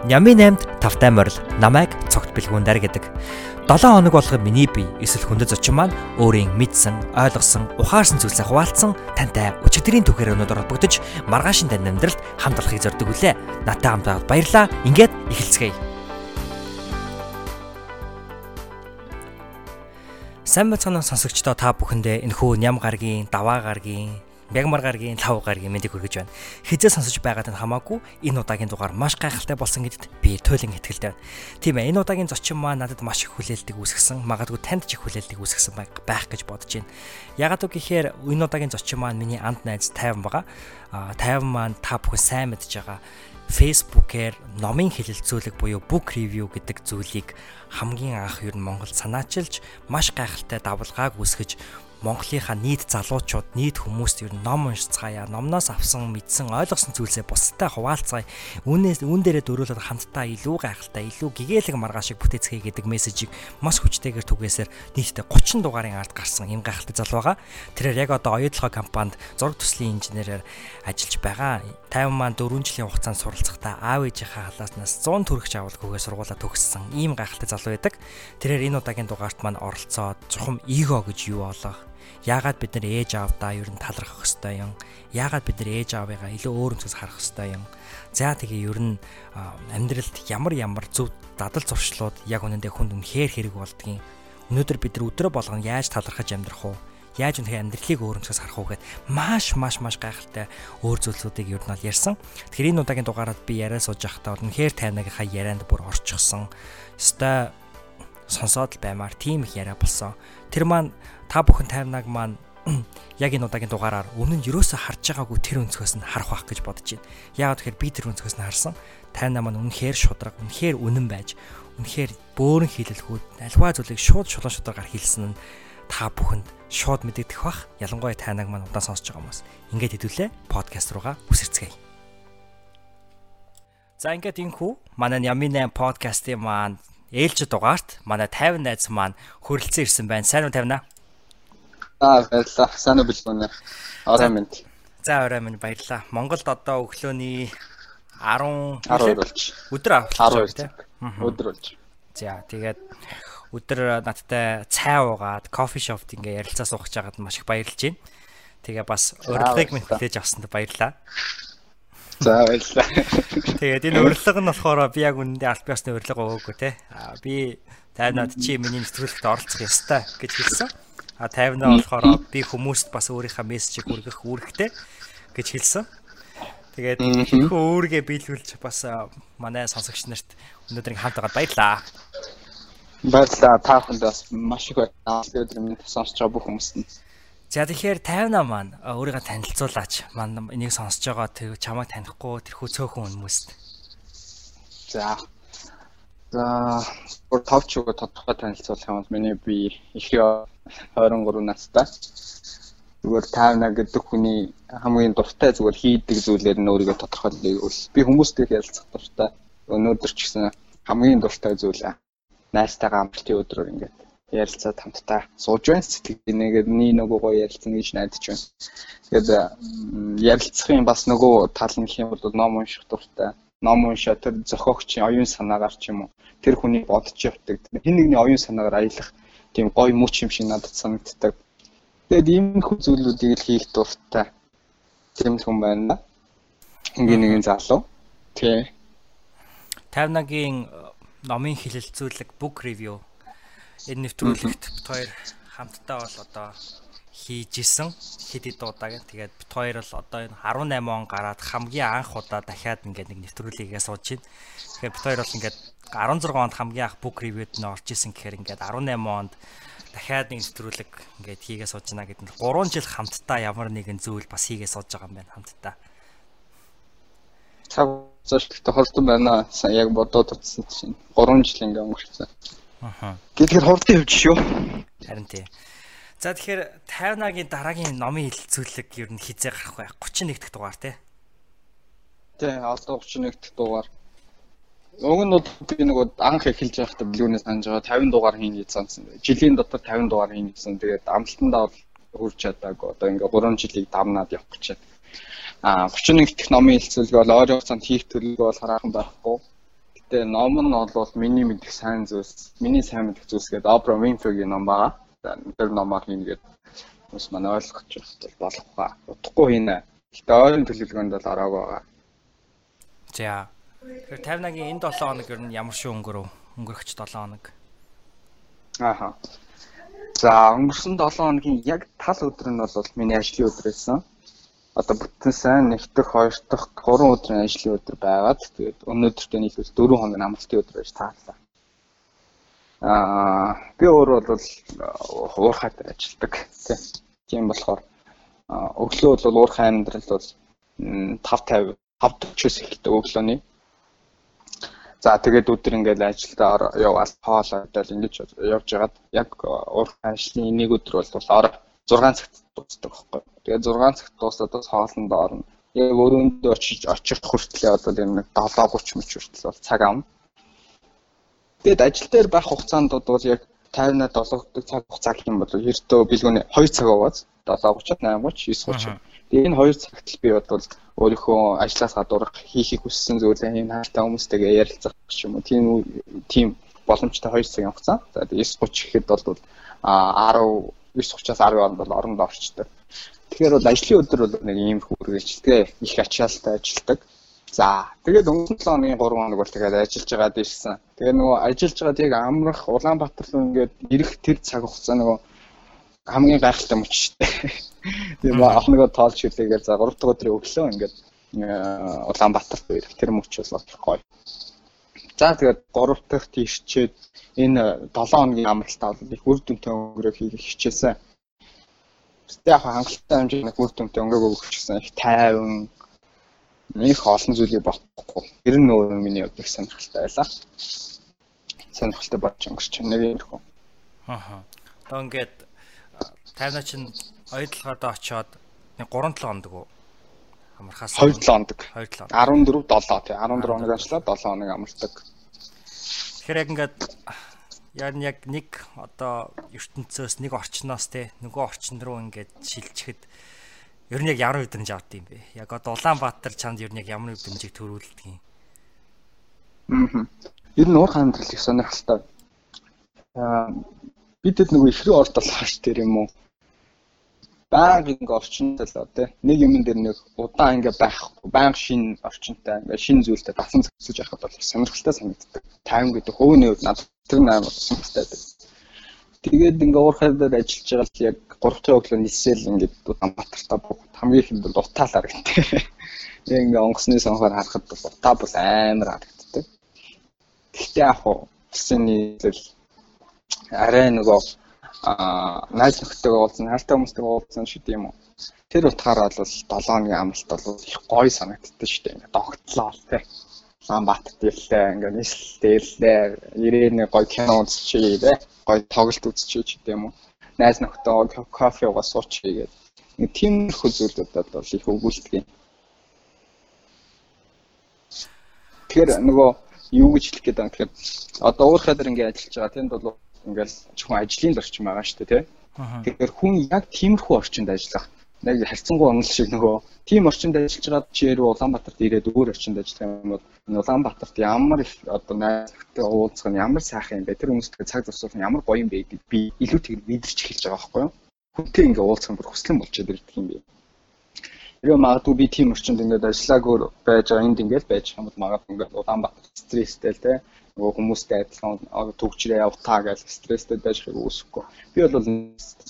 Нями 8-д тавтай морил намайг цогт бэлгүүндэр гэдэг. 7 хоног болгоо миний бие эсвэл хүндэт зочин маань өөрийн мэдсэн, ойлгосон, ухаарсан зүйлсээ хуваалцсан тантай өчигдрийн түүхээр өнөдөр холбогдож маргаашин тань амьдралд хамт олохыг зорддог үлээ. Натаа хамт байгаад баярлаа. Ингээд эхэлцгээе. Сайн бацгаана сонсогчдоо та бүхэндээ энэхүү ням гаргийн, даваа гаргийн Мягмар гаргийн 5 гаргийн мэндийг хүргэж байна. Хизээ сонсож байгаад нь хамаагүй энэ удаагийн дугаар маш гайхалтай болсон гэдэгт би туйлын итгэлтэй байна. Тийм ээ энэ удаагийн зочин маань надад маш их хүлээлтийг үүсгэсэн, магадгүй танд ч их хүлээлтийг үүсгэсэн байх гэж бодож байна. Ягаад гэхээр энэ удаагийн зочин маань миний анд найз 50 байгаа. А 50 маань та бүхэн сайн мэдж байгаа. Facebook-ээр номын хэлэлцүүлэг буюу book review гэдэг зүйлийг хамгийн анх ер нь Монголд санаачилж маш гайхалтай давлгааг үүсгэж Монголынхаа нийт залуучууд, нийт хүмүүст ер нь ном уншицгаая, номноос авсан, мэдсэн, ойлгосон зүйлсээ бусдтай хуваалцгаая. Үүнээс үүн дээрээ дөрүүлээд хамтдаа илүү гайхалтай, илүү гэгээлэг маргаашиг бүтээцгээе гэдэг мессежийг маш хүчтэйгээр түгээсээр нийтдээ 30 дугаарын ард гарсан юм гайхалтай залуу байгаа. Тэрээр яг одоо оюутлогоо компанид зураг төслийн инженерээр ажиллаж байгаа. 50 маань 4 жилийн хугацаанд суралцахдаа аав ээжийнхээ халааснаас 100 төгрөгч авалгүйгээр сургуулаа төгссөн ийм гайхалтай залуу байдаг. Тэрээр энэ удаагийн дугаарт маань оролцоод чухам эго гэж юу олох Яагаад бид нар ээж аавдаа ер нь талрах хөстэй юм? Яагаад бид нар ээж аавыгаа илүү өөр өнцгөөс харах хөстэй юм? За тэгээ ер нь амьдралд ямар ямар зөв дадал зуршлууд яг үнэндээ хүнд үнэхээр хэрэг болдгийг өнөөдөр бид нар өдрө болгон яаж талархаж амьдрах уу? Яаж үнэхээр амьдралыг өөр өнцгөөс харах уу гэд маш маш маш гайхалтай өөр зүйлсүүдийг ер нь бол ярьсан. Тэгэхээр энэ удаагийн дугаараар би яриа сууж байхдаа үнэхээр тайнагийнхаа ярианд бүр орчихсон. Өстой сонсоод л баймаар тийм их яриа болсон. Тэр маань та бүхэн таймнаг маань яг энэ удаагийн дугаараар өмнө нь юусоо харж байгаагүй тэр өнцгөөс нь харах байх гэж бодож байна. Яагаад тэгэхээр би тэр өнцгөөс нь харсан. Тайна маань үнэхээр шудраг, үнэхээр үнэн байж, үнэхээр бөөрн хилэлгүүд альваа зүйлийг шууд шулуун шударгаар хэлсэн нь та бүхэнд шууд мэдэгдэх бах. Ялангуяа тайнаг маань удаан сонсож байгаа хүмүүс. Ингээд хэдүүлээ подкаст руугаа үсэрцгээе. За ингээд энхүү манай Ями 8 подкастын маань ээлж дугаарт манай 50 найз маань хөрөлцөн ирсэн байна. Сайн уу 50 наа? Аа баярлалаа. Сайн уу бэлгүүнэ. Орой минь. За орой минь баярлалаа. Монголд одоо өглөөний 10 12 болж. Өдөр авах тийм. Өдөр болж. За тэгээд өдөр надтай цай уугаад кофе шопт ингээ ярилцаа суух жагаад маш их баярлж байна. Тэгээ бас урилгыг минь хүлээж авсанд баярлалаа. За баярлалаа. Тэгээд энэ урилга нь болохоор би яг үнэндээ аль биесны урилга өгөөгүй те. Аа би тайнаад чи миний нэвтрүүлэгт оролцох ёстой гэж хэлсэн. А 50-аа болохоор би хүмүүст бас өөрийнхөө мессежийг хүргэх үүрэгтэй гэж хэлсэн. Тэгээд хөө өөргөө биелүүлж бас манай сонсогч нарт өнөөдрийн хамт байгаад баярлаа. Баярлалаа. Та бүхэнд бас маш их баярлалаа. Өнөөдөр сонсож байгаа бүх хүмүүст нь За тэгэхээр 58 маань өөрийгөө танилцуулаач. Ман энийг сонсож байгаа тэр чамайг танихгүй тэрхүү цөөхөн хүмүүст. За. За, бүр товч өгөө тодорхой танилцуулах юм бол миний би ихээ 23 настай. Зүгээр 58 гэдэг хүний хамгийн дуртай зүгээр хийдэг зүйлээр нь өөрийгөө тодорхойлъё. Би хүмүүстэй ярилцах дуртай. Өнөөдөр ч гэсэн хамгийн дуртай зүйл найстайгаа амралтын өдрөөр ингээд ярилцаад хамтдаа сууж байна. Сэтгэл нэгээр нэг нөгөө гоё ярилцсан гэж найдаж байна. Тэгээд ярилцахын бас нөгөө тал нь хэм бол ном унших дуртай. Ном уншаа тэр зохиогчийн оюун санаагаар ч юм уу тэр хүний бодож явдаг. Хин нэгний оюун санаагаар аялах тийм гоё мөч юм шиг надад санагддаг. Тэгээд ийм хүү зүйлүүдийг л хийх дуртай. Тийм хүн байна. Ингийн нэгэн залуу. Тий. 50-гийн номын хилэлцүүлэг book review энэ нэвтрүүлэгт хоёр хамтдаа бол одоо хийж исэн хэд хэд удаагийн тэгээд бит хоёр л одоо энэ 18 он гараад хамгийн анх удаа дахиад ингээд нэг нэвтрүүлгийгээ сууж байна. Тэгэхээр бит хоёр бол ингээд 16 онд хамгийн анх book review-д нь орж исэн гэхээр ингээд 18 онд дахиад нэг нэвтрүүлэг ингээд хийгээ сууж байна гэдэг нь 3 жил хамтдаа ямар нэгэн зүйл бас хийгээ сууж байгаа юм байна хамтдаа. Цаг зөрчилтэй холдсон байна. Яг бодоод утсан чинь 3 жил ингээд өнгөрсөн. Аха. Тэгэхээр хурдан явж шүү. Харин тий. За тэгэхээр 50-агийн дараагийн номын хилцүүлэг ер нь хизээ гарах вэ? 31 дахь дугаар тий. Тий, одоо 31 дахь дугаар. Уг нь би нэг анх эхэлж байхдаа билүүнээс санаж байгаа 50 дугаар хийн гэж сансан. Жилийн дотор 50 дугаар хийн гэсэн. Тэгээд амлалтандаа бол хүрч чадаагүй. Одоо ингээ 3 жилийг давнаад явах гэж байна. А 31 дахь номын хилцүүлэг бол ойрын хугацаанд хийх төлөв бол хараахан байхгүй. Гэтэ ном нь бол миний мэдих сайн зүйлс, миний сайн мэдих зүйлс гэдэг Oprah Winfrey-гийн ном байгаа. Тэр номоор хийгээд бас манай ойлгох болох ба. Утгагүй хийнэ. Гэтэ ойрын төлөвлөгөөнд бол ороогүй байгаа. За. Тэгэхээр 58-гийн энэ 7 хоног ер нь ямар шиг өнгөрөв? Өнгөрөх 7 хоног. Ааха. За өнгөрсөн 7 хоногийн яг тал өдөр нь бол миний ажлын өдөр байсан одоо бүтэн сайн нэгдэх хоёр дахь гурван өдрийн ажлын өдөр байгаад тэгээд өнөөдөртөө нийлбэл дөрвөн хоног амралтын өдөр байж таарлаа. Аа би өөрөө бол уурхайд ажилладаг тийм болохоор өглөө бол уурхай амьдрал бол 5:50 5:40-с эхэлдэг өглөөний. За тэгээд өдөр ингээд ажилдаа яваад хоолойдол ингэж явж байгаад яг уурхай ажлын нэг өдөр бол орой 6 цагт дуусдаг байхгүй. Тэгээд 6 цагт дуусаад бас хоолнд орно. Яг өрөөндөө очиж очих хүртлээ одоо энэ нэг 7:30 мөч хүртэл бол цаг авна. Тэгээд ажил дээр байх хугацаанд бол яг 50-аад 70 цаг хугацаа гэх юм бол ердөө бэлгүүний 2 цаг аваад 7:30-ад 8:30 9:30. Тэгээд энэ 2 цагт л би бол өөрийнхөө ажлаас гадуурх хийхийг хүссэн зүйлээ энэ хаалтаа хүмүүстэйгээ ярилцах ч юм уу тийм тийм боломжтой 2 цагийн хугацаа. За тэгээд 9:30 гэхэд бол а 10 9:30-аас 10 хооронд бол орондоо орчдөг. Тэгэхээр бол ажлын өдөр бол нэг ийм хүргэлжтэй их ачаалттай ажилдаг. За тэгээд өнгөрсөн 7 хоногийн 3 хоног бол тэгээд ажиллаж байгаад ирсэн. Тэгээд нөгөө ажиллаж байгаад яг амрах Улаанбаатар руу ингээд ирэх тэр цаг хугацаа нөгөө хамгийн гайхалтай мөч дээ. Тийм охногоо тоолж хэлээгээр за 3 дахь өдрийн өглөө ингээд Улаанбаатарт ирэх тэр мөч бол гоё. За тэгээд 3 дахь тийшчээд энэ 7 хоногийн амралтаа бол их үр дүнтэй өнгөрөө хийх хичээсэн. Гэтэ яг хангалттай хэмжээний үр дүнтэй өнгөрөө өгчихсэн. Их тайван их олон зүйлийг бодохгүй. Тэр нь өөр миний их сонирхолтой байлаа. Сонирхолтой болж өнгөрч нэг юм хөө. Аа. Одоо ингээд тайвнаа чинь ойдлогоодоо очоод нэг 3 7 хоног уу? амархаас 2 7 хоног 2 7 14 7 тий 14 хоног ажиллаад 7 хоног амардаг. Тэгэхээр яг ингээд яг яг нэг одоо ертөнцөөс нэг орчноос те нөгөө орчин руу ингээд шилжихэд ер нь яг ямар өдрөмж авд юм бэ? Яг одоо Улаанбаатар чамд ер нь яг ямар өдрөмжийг төрүүлдэг юм? Аа. Ер нь уур амьдрал их сонирхолтой. Аа бидэд нөгөө ихрийн орд болох ш тэр юм уу? байнга ингээ орчинтай л оо тий. Нэг юм дээр нэг удаан ингээ байхгүй, байнга шин орчинтай, ингээ шин зүйлтэй дасан зохицож явахад бол сонирхолтой санагддаг. Тайм гэдэг хөвний үед надад тэр нээр сонирхолтой байдаг. Тэгээд ингээ уурхай дээр ажиллаж байгаа л яг 3 дахь өглөө нисэл ингээ Улаанбаатартаа буух хамгийн ихэнд бол утаалаар гэдэг. Яг ингээ онгоцны сонхоор харахад утаа бол амар харагддаг. Гэхдээ яг хуу усын нийлэл арай нөгөө аа найз нөхдөйгөө уулзсан, хайртай хүмүүстэйгээ уулзсан шүү дээ юм уу. Тэр утгаараа бол 7 хоногийн амралт бол их гоё санагддаг шүү дээ. Ингээ догтлоо тий. Улаанбаатар дэрлээ, ингээ нийслэлтэй ирлээ, ирээний гоё кино үзчихье тий. Гоё тоглолт үзчихье ч гэдэм уу. Найз нөхдөйгөө кофе уугаа суучихъя гэдэг. Ингээ тиймэрхүү зүйлүүдэд бол их өгүүлдэг юм. Тэгэхээр нөгөө юу гэж хэлэх гээд байгаа тэгэхээр одоо уурхай дээр ингээ ажиллаж байгаа тэнд бол ингээл зөвхөн ажлын орчин байгаа шүү дээ тий. Тэгэхээр хүн яг тиймэрхүү орчинд ажиллах нэг харьцангуй онол шиг нөгөө тийм орчинд ажиллаж байгаад чирүү Улаанбаатарт ирээд өөр орчинд ажиллах юм бол Улаанбаатарт ямар их одоо найзтай уулзах нь ямар сайхан юм бэ? Тэр хүмүүстэй цаг зарцуулах нь ямар гоё юм бэ гэдээ би илүү тэг мэдэрч эхэлж байгаа байхгүй юу? Хүнтэй ингээ уулзах бүр хүслэн болчиход ирдэг юм би Тэрөө магадгүй би тийм орчинд ингээд ажиллаагүй байж байгаа энд ингээд байж бол магадгүй ингээд Улаанбаатар стресстэй л те нөгөө хүмүүстэй адилхан төгжрээ явтаа гэж стресстэй байж байгааг үүсэхгүй. Би бол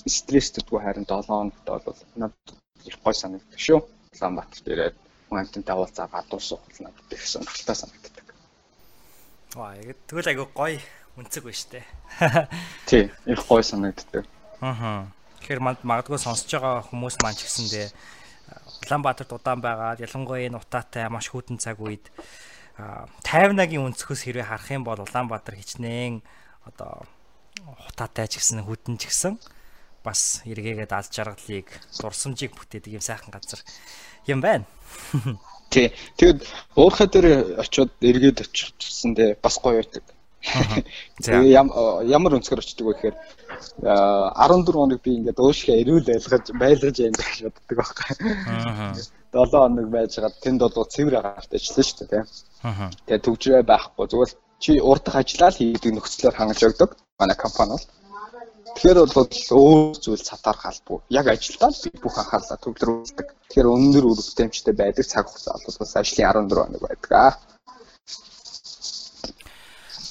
стресстэйдгүй харин 7 хоногт бол надад их гой санагддаг шүү. Улаанбаатарт ирээд хүн амтантай уулзаа гадуур суух бол надад их сонирхолтой санагддаг. Ваа, яг тэгвэл айгүй гой үнцэг байна штэ. Тий, их гой санагддаг. Аа. Тэгэхээр магадгүй сонсож байгаа хүмүүс маань ч гэсэндээ Улаанбаатарт удаан байгаад ялангуяа энэ утаатай маш хүйтэн цаг үед 50-агийн өнцгөөс хэрвээ харах юм бол Улаанбаатар хичнээн одоо хутаатай ч гэсэн хүдэн ч гэсэн бас эргээгээд алж жаргалыг дурсамжийг бүтээдэг юм сайхан газар юм байна. Тий. Тэгэд уурхай дээр очиод эргээд очихсэндээ бас гоё байдаг. Ямар өнцгөр очдөг вэ гэхээр 14 хоног би ингээд уушгаа эрүүл байлгаж байлгаж юм гэж боддог байхгүй. Аа. 7 хоног байж гад тэнд бол цэвэр агаарт ажилласан шүү дээ. Тэгээ төгжрээ байхгүй зүгээр чи урдах ажиллаа л хийдэг нөхцлөөр хангаж өгдөг манай компани бол. Тэгэхээр бол өөр зүйл цатаарх албагүй. Яг ажилдаа л бүх анхаарлаа төвлөрүүлдэг. Тэгэхээр өндөр үр бүтээмжтэй байдаг цаг хугацаа бол бас ажлын 14 хоног байдаг аа.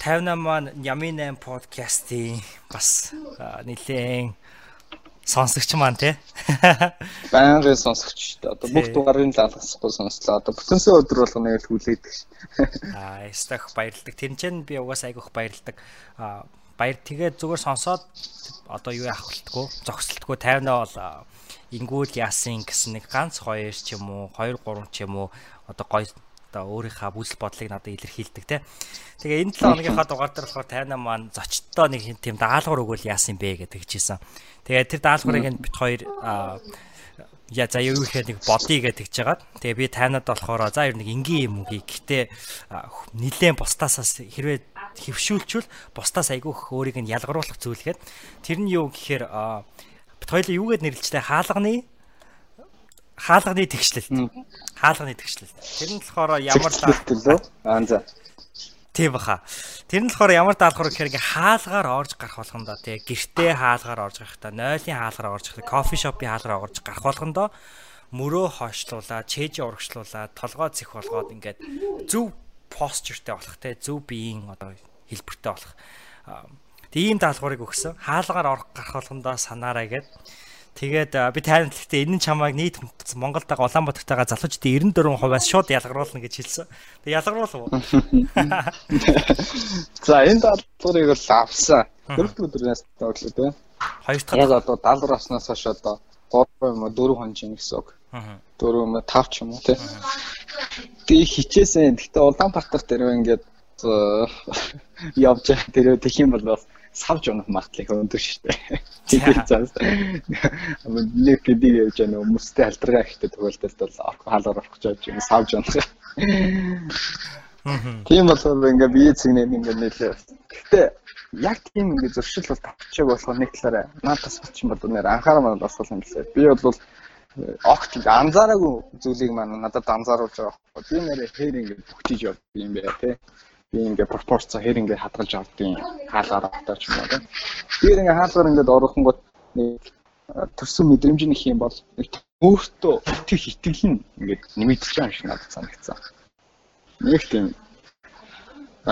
58 маань Ями 8 подкастын бас нэлээд сонсогч маань тий. Байнгын сонсогч. Одоо бүх дугаарыг лалгасахгүй сонслоо. Одоо бүтэнсээ өдөр болгоно гэж хүлээдэг ш. Аа, стах баярлдаг. Тэр чинь би угаас айгүйх баярлдаг. Аа, баяр тэгээд зүгээр сонсоод одоо юу яахвалтгүй, зогсолтгүй 50 бол ингүүл яасан гэсэн нэг ганц хоёр ч юм уу, 2 3 ч юм уу одоо гоё одоо өөрийнхөө бүжил бодлыг надад илэрхийлдэг те. Тэгээ энэ 7 хоногийнхаа дугаар дээр болохоор 58 маань зочдтой нэг тийм даалгавар өгвөл яасан бэ гэдэг хэлжсэн. Тэгээ тэр даалгаврыг нь бит хоёр я за юу гэхээр нэг бодъё гэдэг жагаад. Тэгээ би тайнад болохоор за ер нь энгийн юм үгүй. Гэтэ нилээн бусдаасаас хэрвээ хөвшүүлчүүл бусдаас айгүйх өөрийг нь ялгаруулах зүйлгээд тэр нь юу гэхээр бит хоёлоо юугээд нэрлэлжтэй хаалганы хаалганы тэгшлэлт. Хаалганы тэгшлэлт. Тэр нь болохоор ямар аа за Тийм баха. Тэр нь болохоор ямар даалгавар гэхээр ингээ хаалгаар орж гарах болгондоо тий гэртээ хаалгаар орж гарахтаа, нойлын хаалгаар орж гарах, кофе шопын хаалгаар орж гарах болгондоо мөрөө хойшлуулаад, чэйж урагшлуулаад, толгой зэх болгоод ингээд зөв постертэй болох тий зөв биеийн одоо хэлбэртэй болох. Тийм даалгаврыг өгсөн. Хаалгаар орох гарах болгондоо санаарай гэдэг Тэгээд би тайран гэхдээ энэ чамайг нийт Монголдаа Улаанбаатартайгаа залуучдын 94%-аас шууд ялгаруулна гэж хэлсэн. Тэг ялгаруулв уу? За энэ даалгаврыг бол авсан. Дөрөвт өдрөөс тоглоо тий. Хоёр дахь. Яг одоо даалгавар авснаас хойш одоо 3 юм уу 4 хон чинь гэсэн үг. Аа. 4 юм уу 5 ч юм уу тий. Тэг хичээсэн. Гэхдээ Улаанбаатар дээр ингээд явж байгаа тэр тэх юм бол бас савж унах магадлал өндөр шүү дээ. Тэгээд цаас нэг гэдэг явж байгаа хүмүүстэй халдваргаа ихтэй тохиолдолд бол хаалгаар орох гэж байгаа юм савж унах. Тийм болохоор ингээ бие цэгнээд ингээ нэлээ. Гэтэ яг тийм ингээ зуршил бол тавчааг болохоор нэг талаараа наадас боч юм бол нэр анхаарал маань бас бол юм лээ. Би бол огт анзаараагүй зүйлийг маань надад анзааруулж байгаа. Би нэрээ хээр ингээ бүгчиж явд юм байна те би ингээ пропорцоо хэр ингээ хадгалж авдیں۔ хаалгаар автаа ч юм уу тийм. Тэгээд ингээ хаалгаар ингээ орохонгод нэг төрсөн мэдрэмж нэг юм бол өөртөө итгэх итгэл нь ингээ нэмэгдэж байгаа юм шиг надад санагдсан. Нэг тийм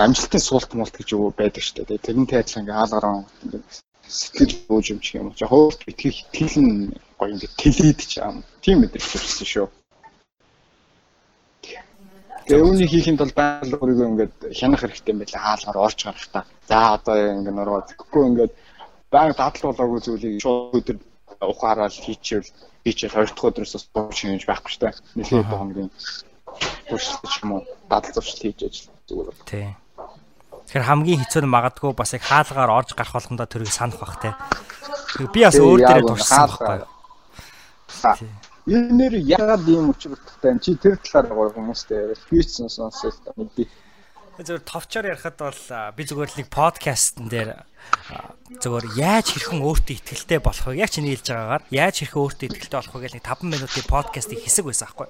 амжилтын суулт муулт гэж юу байдаг шүү дээ. Тэрнтэй адилхан ингээ хаалгаар ингээ сэтгэл ууж юм шиг юм. За өөртөө итгэх итгэл нь гоё ингээ тэлээд ч юм. Тийм мэдрэмж төрсөн шүү. Тэгээ үүнийг хийхэд бол байгаль өөрийгөө ингээд хянах хэрэгтэй юм байлаа хаалгаар орж гарах та. За одоо ингээд нуруу тэгэхгүй ингээд байнга дадал болоогүй зүйлийг шууд өдөр ухаарал хийчихвэл хийчихэл хоёр дахь өдрөөс бас бууж хийж байхгүй шүү дээ. Нэлээд хоногийн туршилт юм уу дадал зуршил хийж ажил зүгээр бол. Тий. Тэгэхээр хамгийн хэцүү нь магадгүй бас яг хаалгаар орж гарах болгондоо тэрийг санах бах те. Би бас өөр дээрээ туршсан байхгүй. Энэ нэр яагаад ийм учиртай юм чи тэр талаар гоё хүмүүстэй яриад фьючн сонсож мэдээ. Зөвхөн товчоор ярихад бол би л нэг подкастн дээр зөвөр яаж хэрхэн өөртөө ихтгэлтэй болох вэ? Яг чиний хэлж байгаагаар яаж хэрхэн өөртөө ихтгэлтэй болох вэ гэж нэг 5 минутын подкастыг хэсэг байсан аахгүй.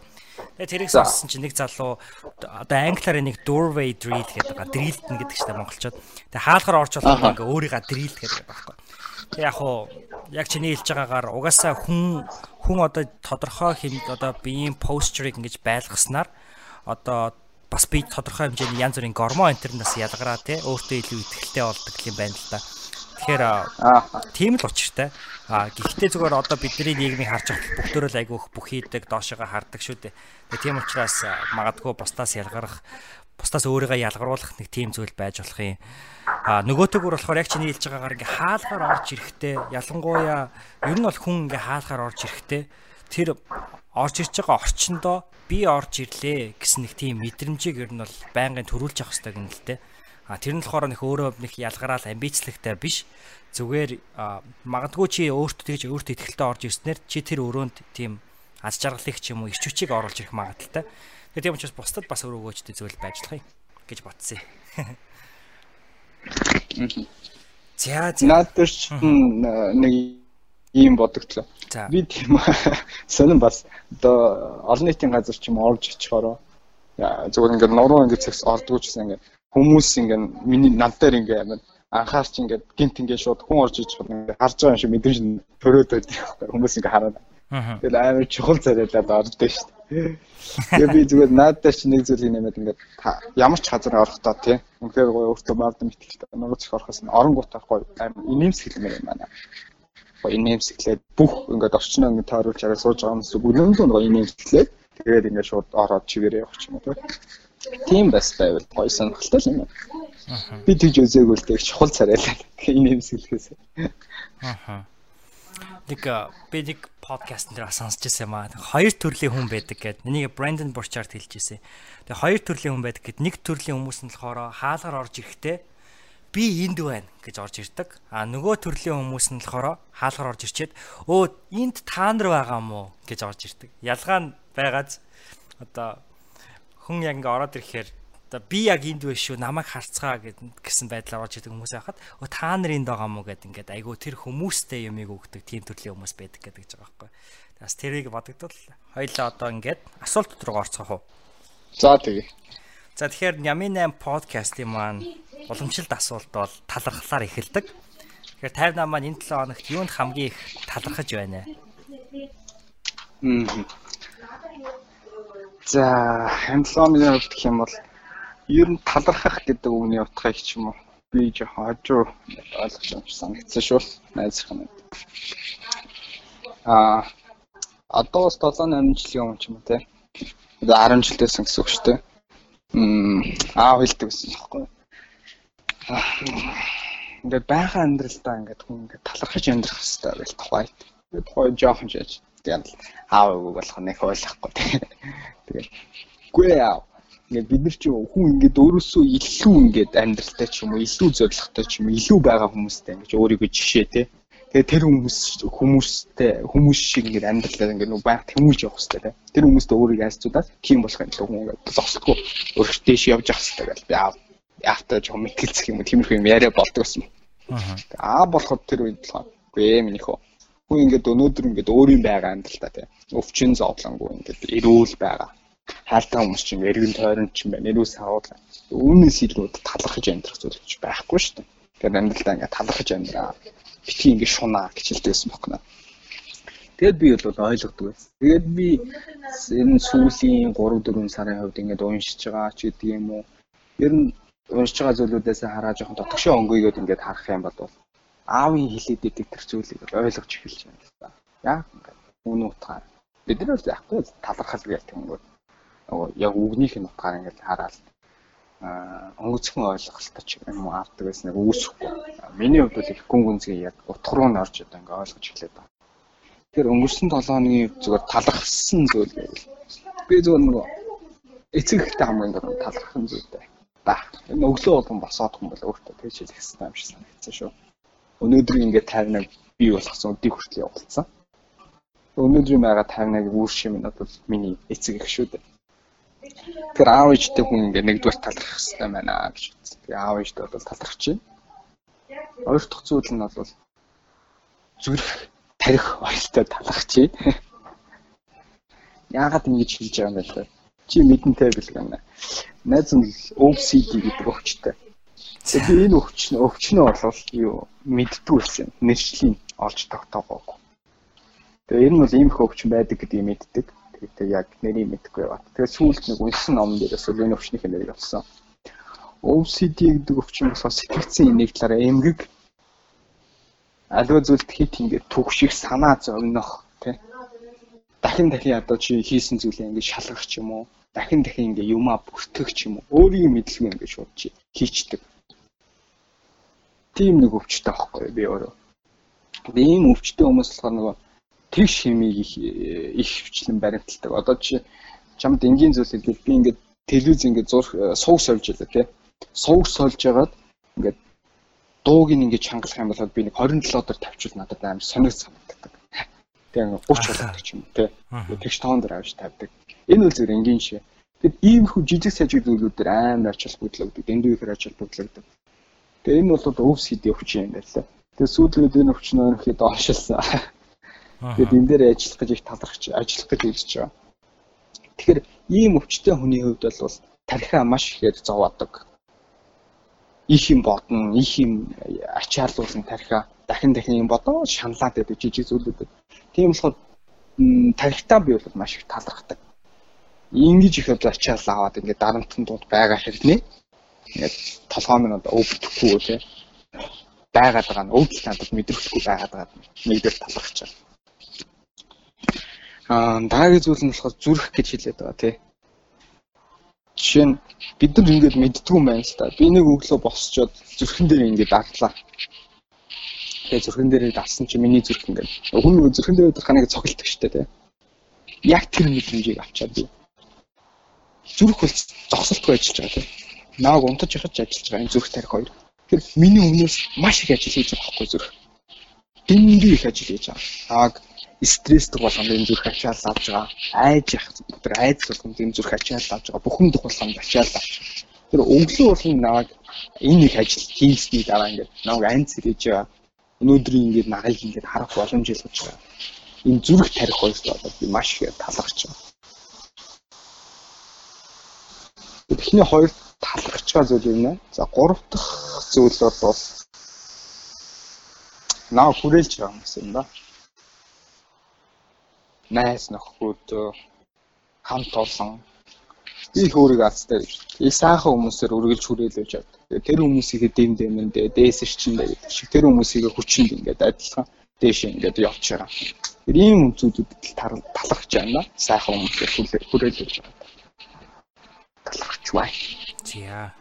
Тэгээ тэрийг сонссон чинь нэг залуу одоо англиар нэг doorway drill гэдэг байгаа. Drillтэн гэдэг чинь монголчууд. Тэгээ хаалгаар орж болох ингээ өөрийгөө drill гэдэг байхгүй. Яг уу яг чиний хэлж байгаагаар угаасаа хүн хүн одоо тодорхой хэмд одоо биеийн posture-ыг ингэж байлгаснаар одоо бас би тодорхой хэмжээний янз бүрийн гормон энтернээс ялгараа тий өөртөө илүү ихтэй болдог юм байна л да. Тэгэхээр тийм л учиртай. А гэхдээ зүгээр одоо бидний нийгмийг харж байхад бүгдөө л айгүйх бүх хийдэг, доошоо хардаг шүү дээ. Тэгээ тийм учраас магадгүй бусдаас ялгарах бусдаас өөрийгөө ялгаруулах нэг тийм зүйл байж болох юм. А нөгөөтэйгөр болохоор яг чиний хэлж байгаагаар ингээ хаалгаар орж ирэхтэй ялангуяа ер нь бол хүн ингээ хаалгаар орж ирэхтэй тэр орж ирж байгаа орчиндоо би орж ирлээ гэсэн нэг тийм мэдрэмжийг ер нь бол байнгын төрүүлж явах хэрэгтэй гэнэ л те. А тэр нь болохоор нэг өөрөө нэг ялгараал амбицлагтай биш. Зүгээр магадгүй чи өөртөө тэгж өөртөө ихтэй орж ирснээр чи тэр өрөөнд тийм аз жаргалыг ч юм уу ирч хүчийг оруулж ирэх магадaltaй. Тэгээ тийм учраас бусдад бас зүйл байж болох юм гэж бодсон. За за. Надад ч нэг ийм бодогдлоо. Би тийм сонин бас одоо олон нийтийн газар ч юм орж очихороо зүгээр ингээд нуруу ингээд цэгс ордгоо ч гэсэн ингээд хүмүүс ингээд миний над дээр ингээд амар анхаарч ингээд гинт ингээд шууд хүн орж иж ингээд харж байгаа юм шиг мэдрэмж төрөөд байдаг хүмүүс ингээд хараад. Тэгэл амар чухал царайлаад ордог шүү дээ. Тэгээ би зүгээр наадтай чи нэг зүйлийг нэмээд ингээд ямар ч газар орохдоо тий. Үнэхээр гоё өөртөө маавд мэтгэлтэй нуруу зөх орохоос нь орон гутах гоё амар инээмсэглэмээр юм байна. Гоё инээмсэглээд бүх ингээд орчноо ингээд тойруулж араа сууж байгаа юмс бүгд нь гоё инээмсэглээд тэгээд ингээд шууд ороод чигээрээ явах юм тий. Тийм бас байвал гоё сонирхолтой юм байна. Би тэгж үзээгүй л тэг чухал царайлаа. Инээмсэглэхээс. Аха нэг би нэг подкаст дээр сонсч ирсэн юм аа. Хоёр төрлийн хүн байдаг гэд. Энийг Brandon Burchard хэлж ирсэн. Тэгээ хоёр төрлийн хүн байдаг гэд нэг төрлийн хүмүүс нь болохоор хаалгаар орж ирэхдээ би энд байна гэж орж ирдэг. А нөгөө төрлийн хүмүүс нь болохоор хаалгаар орж ирчээд өө энд та нар байгаа мó гэж орж ирдэг. Ялгаа нь байгааз одоо хүн яг ингээ ороод ирэхээр одоо би яг энд биш шүү намайг харцгаа гэсэн байдлаар орж идэг хүмүүс байхад та нар энд байгаа мó гэд ингээд айгу тэр хүмүүстэй юмыг өгдөг тийм төрлийн хүмүүс байдаг гэдэг гэж байгаа байхгүй. Бас тэрийг бодогдвол хоёлаа одоо ингээд асуулт руу орцгоох уу. За тэгье. За тэгэхээр Нямын 8 подкастын маань уламжлалт асуулт бол талархлаар эхэлдэг. Тэгэхээр 58 маань энэ 7 хоногт юунд хамгийн их талархаж байна? Мм. За, энэ 7 хоногийн хувьд гэх юм бол ер нь талархах гэдэг үгний утгыг ч юм уу би жоохон хожуу ойлгож юм санагдсан шүү найзах юм. Аа одоо бас 7 8 жилийн өмнө ч юм уу те. 10 жилдээс гэсэн үг шүү дээ. Мм аав хэлдэг гэсэн юм баггүй. Ингээд байхаа амьдралдаа ингээд хүн ингээд талархаж амьдрах хэрэгтэй байл тухай. Тэгээд тухай жоохон жиж тэгээд аав үг болох нэг ойлгохгүй. Тэгээд үгүй аав ингээд бид нар чи хүн ингээд өөрөөсөө илүү ингээд амьдралтай ч юм уу илүү зоригтой ч юм уу илүү байгаа хүмүүстэй ингээд өөрийгөө жишээ те тэгээ тэр хүмүүс хүмүүстэй хүмүүс шиг ингээд амьдралаа ингээд нөө баг тэмүүлж явах хэрэгтэй те тэр хүмүүстэй өөрийгөө айцуудаад тийм болох юм л хүн ингээд зогсдоггүй өөрөөр дэш явж явах хэрэгтэй гэл би аа яатай жоохон мэтгэлцэх юм уу тиймэрхүү юм яриа болдог гэсэн аа болоход тэр үед л үгүй минийхөө хүн ингээд өнөөдөр ингээд өөрийн байгаа амьдралдаа те өвчин зовлонгүй ингээд эрүүл байгаа хаалтаа хүмүүс чинь эргэн тойронд чинь байна. Нэрүү савууд. Үүнээс илүү талархаж амьдрах зүйл ч байхгүй шүү дээ. Тэгэхээр амьдралдаа ингээд талархаж амьдраа. Битгий ингээд шунаа гэж хэлдэгсэн бохно. Тэгэд би бол ойлгодог байсан. Тэгээд би энэ сүүлийн 3 4 сарын хувьд ингээд уншиж байгаа ч гэдэг юм уу. Ер нь уншиж байгаа зүйлүүдээс хараа жоохон дотгошоо өнгөйгöd ингээд харах юм бол аавын хилээд идэг тэр зүйлийг ойлгож эхэлж байна. Яг ингээд үн утгаар бид нар л яахгүй талархал гэдэг юм бол нөгөө яг үгнийх нь утгаар ингээд хараад аа өнгөцхөн ойлголттой ч юм уу авдаг гэсэн нэг үүсэхгүй. Миний хувьд бол их гүн гүнзгий яг утга руу н орж одоо ингээд ойлгож эхлэв. Тэгэхээр өнгөрсөн 7 хоногийн зүгээр талархсан зүйл байвал би зүгээр нөгөө эцэг ихтэй хамгийн гол талархсан зүйлтэй. Ба. Энэ өглөө болгон босоод хүн бол өөртөө тэгж хэлэх хэрэгтэй юм шиг санагдсан шүү. Өнөөдрийг ингээд 51 бий болгосон өдийг хүртэл явуулсан. Өнөөдрийн байгаа 51-ийг үүр шимэн бол миний эцэг их шүү дээ. Тэр аав ээжтэй хүн ингээ нэгдүгээр талархах хэрэгтэй байна гэж үзсэн. Тэгээ аав ээжтэй бол талархаж байна. Хоёр дахь зүйл нь бол зүрх тарих ойлтой талархаж байна. Яагаад ингэж хэлж байгаа юм бэ? Чи мэдэнтэй бил гэнэ. Найз нь OCD гэдэг өвчтэй. Тэгээ энэ өвч нь өвч нь бол юу мэддгүй байсан. Нэршлийн олж тогтоогоогүй. Тэгээ энэ бол ийм их өвчин байдаг гэдгийг мэддэг. Тэгээд яг нэрийг мэдэхгүй яваад. Тэгээд сүүлд нэг унсан номон дээрээс энэ өвчнийхээ нэрийг олсон. OCD гэдэг өвчин болохоор сэтгцэн энийг талаараа эмгэг аливаа зүйлд хит ингээд түгших санаа зовнох тий. Дахин дахин одоо чи хийсэн зүйлээ ингээд шалгах ч юм уу. Дахин дахин ингээд юмаа бүртгэх ч юм уу. Өөрийн мэдлэгээ ингээд шууд чи хийчдэг. Тийм нэг өвчтэй байхгүй би өөрөө. Би ийм өвчтэй хүмүүс болохоор нөгөө тэгш химиг их их хвчлэн баримталдаг. Одоо чи чамд энгийн зүйл хэлбэл би ингээд телевиз ингээд зурх сууг сольж байлаа тий. Сууг сольж ягаад ингээд дууг ингээд чангалах юм бол би нэг 27 дор тавьчвал надад амар сонирх санагддаг. Тэгээ 30 болдог ч юм тий. Тэгш тоон дээр авч тавьдаг. Энэ үл зөв энгийн шээ. Тэгэд ийм хүү жижиг сажиг зүйлүүд дээр амар ачаал бүтлэгдэг. Дэндүү ихэр ачаал бүтлэгдэг. Тэгээ энэ бол өвс хийдэг өвчин юм байна лээ. Тэгээ сүүлдээ энэ өвчин өөрөөхөд доошилсан. Тэгээд энэ дээр ажиллах гэж их талархаж ажиллах гэж үзэж байгаа. Тэгэхээр ийм өвчтөе хүний хувьд бол тархиа маш ихээр зовоодог. Их юм бодно, их юм ачаалуулсан тархиа дахин дахин юм бодоо шаналаад байдаг жижиг зүйлүүд. Тийм болохоор тархитаа би бол маш их талархдаг. Ингиж их одоо ачаал аваад ингээд дарамтын дунд байгаа хэрнээ ингээд толгой минь одоо өвдөхгүй үү байгаад байгаа нь өвдөл надад мэдрэхгүй байгаад байгаа нэгдэл талархаж байгаа. Аа дараагийн зүйл нь болохоор зүрх гэж хэлээд байгаа тий. Жишээ нь бид нар ингээд мэддгүй юм байна л та. Би нэг өглөө босчоод зүрхэн дээр ингээд даглаа. Тэгээ зүрхэн дээр давсан чи миний зүрх ингээд хүн нөгөө зүрхэн дээр дах нэг цогцолдог штэ тий. Яг тэр мэдрэмжийг авчаад би. Зүрх бол зогсолтгүй ажиллаж байгаа тий. Нааг унтаж яхаж ажиллаж байгаа энэ зүрх тарих хоёр Тэр миний өмнөөс маш их ажил хийж байгаа байхгүй зүрх. Дэндүү их ажил хийж байгаа. Ааг стресстэй болгонд энэ зүрх ачаал авч байгаа. Айж явах тэр айц болгонд энэ зүрх ачаал авч байгаа. Бүхэн дэх болгонд ачаал авч. Тэр өглөө болгон нааг энэ их ажил хийсний дараа ингээд нааг айц хийж байгаа. Өнөөдрийн ингээд нагаыг ингээд харах боломж илгэж байгаа. Энэ зүрх тарих хоёрт одоо би маш их талархаж байгаа. Эхний хоёр талархаж байгаа зүйл юм байна. За гурав дахь зүйл бол наа хүрээлж байгаа юм юм да. Найс нөхөд хамт олон их өөрийг азтай гэж. И сайхан хүмүүсээр үргэлж хүрээлүүлж явд. Тэр хүмүүсийг дэм дэмэндээ дээсэр чинь гэдэг шиг тэр хүмүүсийг хүчинд ингээд адилхан дээш ингээд явж байгаа. Тэр ийм зүйлүүдэд талархаж байна. Сайхан хүмүүсээр хүрээлүүлж байгаа. Талархаж бай. Зя.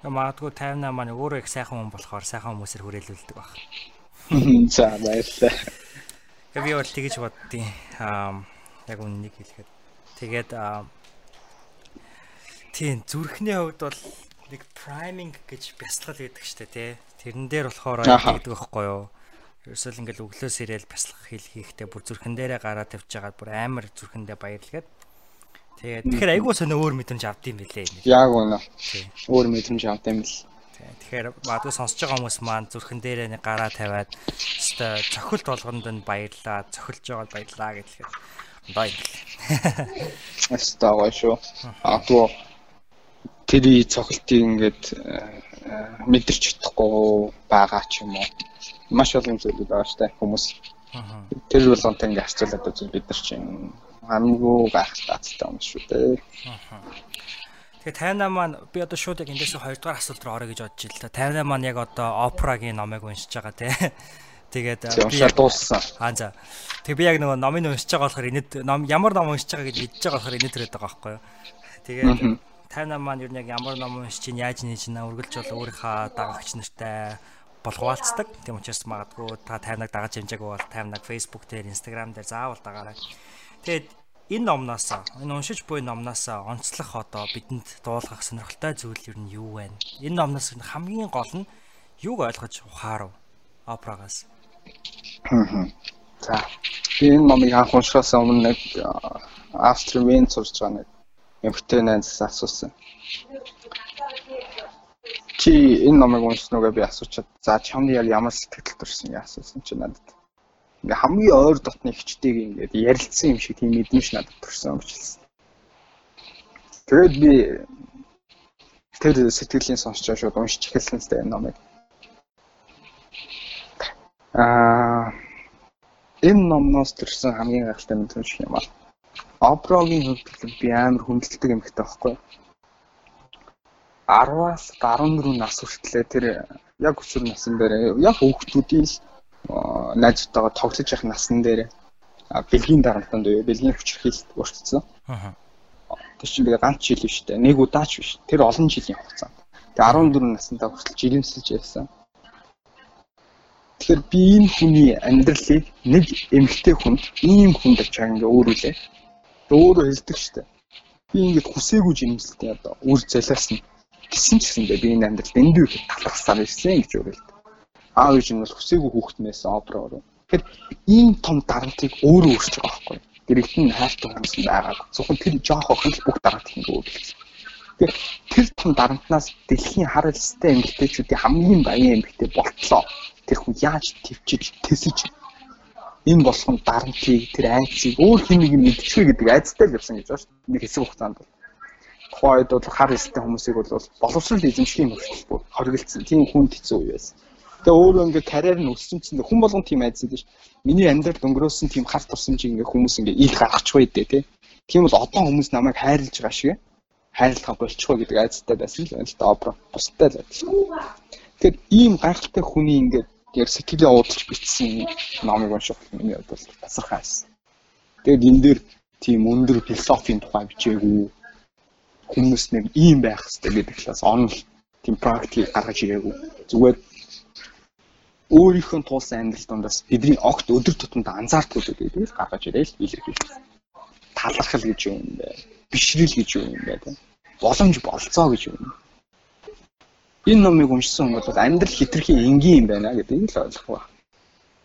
Магадгүй 58 маань өөрөө их сайхан хүн болохоор сайхан хүмүүсээр хүрээлүүлдэг баг. За баярлалаа. Гэвь би бол тэгэж боддیں۔ Аа яг үннийг хэлэхэд. Тэгээд тийм зүрхний хувьд бол нэг priming гэж бясалгал гэдэг штэ тий. Тэрэн дээр болохоор гэдэг байхгүй юу? Ерөөсөл ингээл өглөөс ирээл бясалгах хэл хийхдээ бүр зүрхэн дээрээ гараа тавьж байгаа бүр амар зүрхэндээ баярлгээд Тэгээд тэгэхээр айгүй сонио өөр мэдрэмж авд юм билээ. Яг үнэ. Өөр мэдрэмж авд юм л. Тэгэхээр магадгүй сонсож байгаа хүмүүс маань зүрхэн дээрээ нэг гараа тавиад өстой цохилт болгонд нь баярлаа, цохилж байгаад баярлаа гэхлээр ондоо юм билээ. Өстой гоё шүү. Агуу тэр цохилтыг ингээд э, мэдэрч чадахгүй байгаа ч юм уу. Маш олон зүйлүүд байгаа штэ хүмүүс. Тэр болгонтой ингээд харьцуулаад үзвэл бид нар чинь хамгийн гайхалтай юм шүү дээ. Тэгээ 58 маань би одоо шууд яг эндээс 2 дугаар асуулт руу орё гэж бодож ил та. 58 маань яг одоо опрагийн номыг уншиж байгаа тий. Тэгээд би яг дууссан. Аа за. Тэг би яг нөгөө номыг уншиж байгаа болохоор энэд ном ямар ном уншиж байгаа гэж мэдж байгаа болохоор энэд төрөд байгаа байхгүй юу. Тэгээд 58 маань юу нэг ямар ном уншиж чинь яаж нээж нэ үргэлж бол өөрийнхөө дагагч нартай бол хуваалцдаг. Тийм учраас магадгүй та 50-аг дагаж хэмжээг бол 50-аг Facebook дээр, Instagram дээр заавал дагаарай. Тэгээд энэ номноос энэ уншиж буй номноос онцлох одоо бидэнд дуулгах сонирхолтой зүйл юу нь юу вэ? Энэ номноос хамгийн гол нь юуг ойлгож ухаарав операгаас? За. Би энэ номыг анх уншихаас өмнө нэг Австрийн сурж байгаа нэг эмэгтэй найзаас асуусан. Чи энэ номыг уншсан уу гэж би асуучаад за чамд ямар сэтгэл төрсөн яа асуусан чи надад ингээ хамгийн ойр дотны хчтэйг ингээд ярилцсан юм шиг тийм мэдрэмж надад гэж хэлсэн. Тэгээд би тэр сэтгэлийн сонсч байгаа шууд уншиж эхэлсэн сте энэ номыг. Аа энэ номноос төрсэн хамгийн гайхалтай мэдрэмж юм аа. Опрогийн хөвдөл би амар хүндэлдэг юм хэвтэй байхгүй. 10-аас 14 нас хүртлээр тэр яг өчир насан дээр яг хүүхдүүдийн найзтайгаа тоглож явах насн дээр бэлгийн дарамтанд уу бэлгийн хүчрхийлэлд өртсөн. Аа. Тэр чинь би ганц жил биш үү? Нэг удаач биш. Тэр олон жилийн хугацаанд. Тэгээ 14 наснда хүртэл жирэмсэлж явсан. Тэгэхээр би энэ хүний амьдралыг нэг эмгтэй хүнд ийм хүнд авч байгаа ингээ өөрүүлээ. Өөрөө хэлдэг штэ. Би ингээд хүсээгүй жирэмсэлтэй одоо үр залаарсан. Гэсэн ч гэсэндээ би энэ амьдралд эндүү их талархсаар ирсэн гэж өөрөлд аав ээж нь бол хүсээгүй хүүхднээс опера оров. Тэгэхээр ийм том дарамтыг өөрөө өөрч байгаа байхгүй. Дэрэгт нь хайртай хүмүүс байгаа. Зөвхөн тэр жоох охин л бүх дарамтыг өөрчлөсөн. Тэгэхээр тэр том дарамтнаас дэлхийн хар элстэй эмэгтэйчүүдийн хамгийн баян эмэгтэй болтлоо. Тэр хүн яаж төвчж тэсэж энэ болох нь дарамтыг тэр айцыг өөр хэнийг мэдчихвэ гэдэг айцтай л явсан гэж байна шүү дээ. Нэг хэсэг хугацаанд бол. Тухайн үед бол хар эстэй хүмүүсийг бол боловсрол эзэмшлийн хөрөлтөд хоригдсан. Тийм хүнд хэцүү үе байсан. Тэгээ өөрөө ингээд карьер нь өссөн чинь хүн болгон тийм айц байдаг ш. Миний амьдрал өнгөрөөсөн тийм хар турсамжийг ингээд хүмүүс ингээд ил гаргачих байдэ тий. Тийм бол одоо хүмүүс намайг хайрлаж байгаа шиг хайрлахаа болчихоо гэдэг айцтай байсан л байна л да опера. Бустай л байдаг. Тэгэхээр ийм гайхалтай хүний ингээд яг сэтгэлээ уудалж бичсэн номыг унших миний хувьд бол тасархай байсан. Тэгээд энэ дээр тийм өндөр философийн тухай бичээгүй хүмүүс нэг ийм байх хэрэгтэй гэдэг талаас онол тийм практик гаргаж ирээгүй. Зүгээр өөрийнхөө туулсан амьдрал дундаас бидний огт өдөр тутамд анзаардгүй зүйлийг гаргаж ирээл илэрхийлж. Талархал гэж юм бэ? Бишрэл гэж юм бэ? Боломж болцоо гэж юм энэ номыг уншсан бол амьдрал хитрхи энгийн юм байна гэдгийг л ойлгох ба.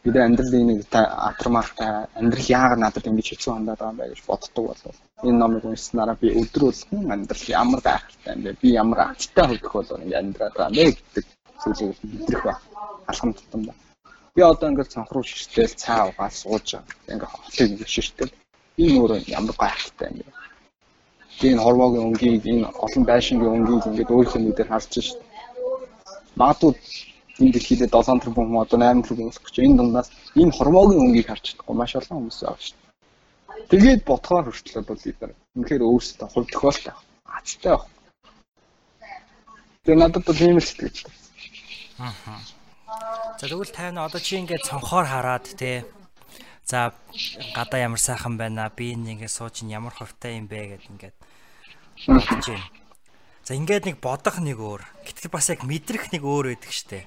Бид амьдралын нэг атармаартай амьдрал яагаад надад ингэж хэцүү хандаад байгаа юм бэ гэж боддог бол энэ номыг уншсанараа би өдөр болгон амьдрал ямар гайхалтай юм бэ? Би ямар амттай хөвөх бол ингэ амьдраад байгаа юм бэ гэдэг зүйлийг мэдрэх ба. Алхам тутамда. Би одоо ингээд цонхруу шиштэл цаа угаал сууж байгаа. Ингээ хотыг ингэ шиштэл энэ өөрөө ямар гайхалтай юм бэ? энэ хормогийн өнгийг энэ олон байшингийн өнгийг ингээд өөрийнхөө нүдээр харж шít магадгүй энэ дэлхийд 7 тэрбум хүн одоо 8 тэрбум болох гэж энэ дундаас энэ хормогийн өнгийг харж чадахгүй маш олон хүмүүс байгаа дээ. Тэгээд бодхоор хүртэл бол эдгээр үнэхээр өөрсдөө хувь тохиолтой азтай баг. Тэгээд надад бол ийм л сэтгэл. Аа. За тэгвэл тайна одоо чи ингээд цонхоор хараад те За гадаа ямар сайхан байна би энэ ингээд сууж ямар ховтой юм бэ гэд ингээд бодож байна. За ингээд нэг бодох нэг өөр. Гэтэл бас яг мэдрэх нэг өөр байдаг штэ.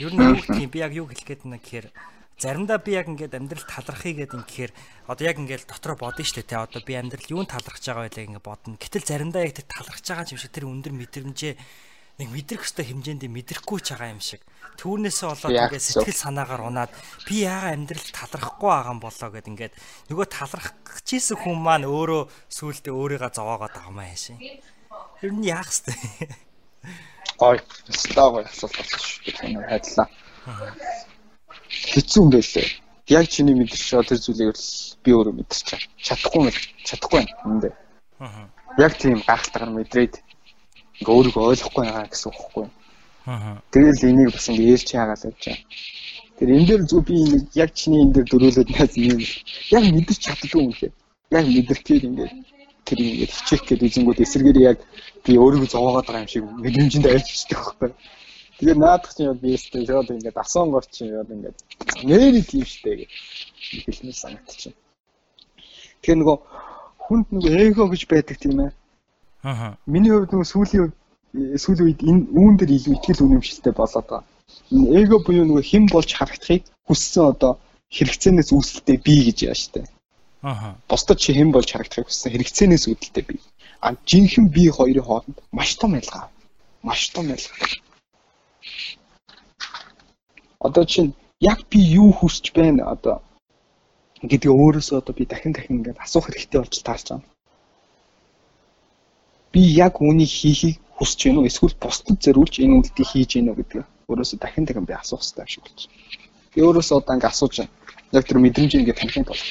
Ер нь юу гэх юм би яг юу хэлэх гээд байна гэхээр заримдаа би яг ингээд амьдрал талархъя гэдэг юм гэхээр одоо яг ингээд дотроо бодно штэ те одоо би амьдрал юунд талархаж байгаа байлаа ингээд бодно. Гэтэл заримдаа яг тэр талархаж байгаа юм шиг тэр өндөр мэдрэмжээ нэг мэдрэх хөстэй хэмжээнд мэдрэхгүй ч байгаа юм шиг. Түүнээсээ болоод ингээд сэтгэл санаагаар унаад би яага амьдрал талархахгүй байгаа юм болоо гэд ингээд нөгөө талархах гэжсэн хүн маань өөрөө сүултээ өөрийгөө зовоогоод байгаа юм аашийн. Ер нь яах вэ? Гой. Стаа гой асуулт болсон шүү дээ. Хайдлаа. Хэцүү юм байлээ. Яг чиний мэдэрч тэр зүйлийг л би өөрөө мэдэрч чадахгүй чадахгүй юм дээ. Аа. Яг тийм гахалтайгаар мэдрээд ингээ өөрийгөө ойлгохгүй байгаа гэсэн үг байхгүй. Аа. Тэгэл энийг бас ингээ ээлж яагаад явж байгаа. Тэр энэ дээр зүг би нэг яг чиний энэ дээр дөрөөлөд найз юм. Яг мэдэрч чаддгүй юм лээ. Яг мэдэрчээд ингээ тэр ингээд хичээх гээд үзэнгүүд эсэргээр яг би өөрийгөө зовоогоод байгаа юм шиг мэдрэмжинд айлчдаг байхгүй. Тэгээ наадах чинь би өстэй шууд ингээд асон горч чинь яа ингээд нэр тийм штэ гэж хэлмэл санагдчихэв. Тэгээ нөгөө хүнд нөгөө эго гэж байдаг тийм ээ. Аа. Миний хувьд нөгөө сүүлийн сүүлийн үед энэ үүн дээр илүү ихтгэл үнэмшилтэй болоод байгаа. Эго буюу нөгөө хэн болж харагдахыг хүссэн одоо хэрэгцээнээс үүсэлтэй би гэж яа штэ. Аа. Бусдад чи хэн болж харагдахыг хүссэн хэрэгцээнээс үүдэлтэй би. А жинхэнэ би хоёрын хооронд маш том ялгаа. Маш том ялгаа. Одоо чинь яг би юу хүсэж байна одоо гэдгээ өөрөөсөө одоо би дахин дахин ингээд асуух хэрэгтэй болж таарч байгаа. Би яг үүнийг хийхийг хүсэж байна уу эсвэл бусдад зориулж энэ үйлдэлийг хийж гэнэ үү гэдгээ өөрөөсөө дахин дахин би асуух хэрэгтэй шиг байна. Би өөрөөсөө одоо ингээд асууж байна. Яг тэр мэдрэмж ингээд танихын тулд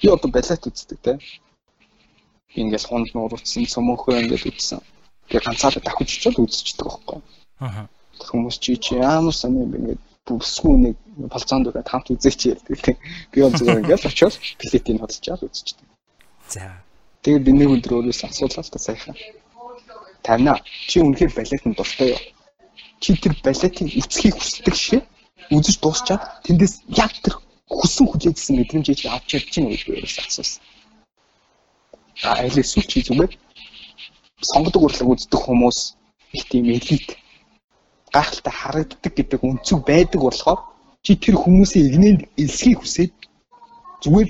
би одоо балет үздэг те. Ингээл хонд нуурсан, цөмөхөө ингээд үзсэн. Тэгээ ганцаараа давхиж очиод үзчихдэг байхгүй. Аа. Хүмүүс чи чи ямар сони юм бэ ингээд бүсгүй нэг болцоонд үрээд хамт үзэх чи ярьдаг те. Би бол зүгээр ингээд очиод билетийг хөдөлж аваад үзчихдэг. За. Тэгээд би нэг өдөр өөрөөс асуулаа л та саяхан. Танаа чи үнэхээр балетанд дуртай юу? Чи тэр балетыг эцгийг хүсдэг шээ? үзэж дуусчаад тэндээс яг тэр хүссэн хүлээжсэн мэдрэмжийг чи авч чадж байна гэж би өөрөөсөө асуусан. А аль эсвэл чи зүгээр сонгодог урлаг үздэг хүмүүс их тийм элит гайхалтай харагддаг гэдэг өнцөг байдаг болохоор чи тэр хүмүүсийн игнэнд элсхийг хүсээд зүгээр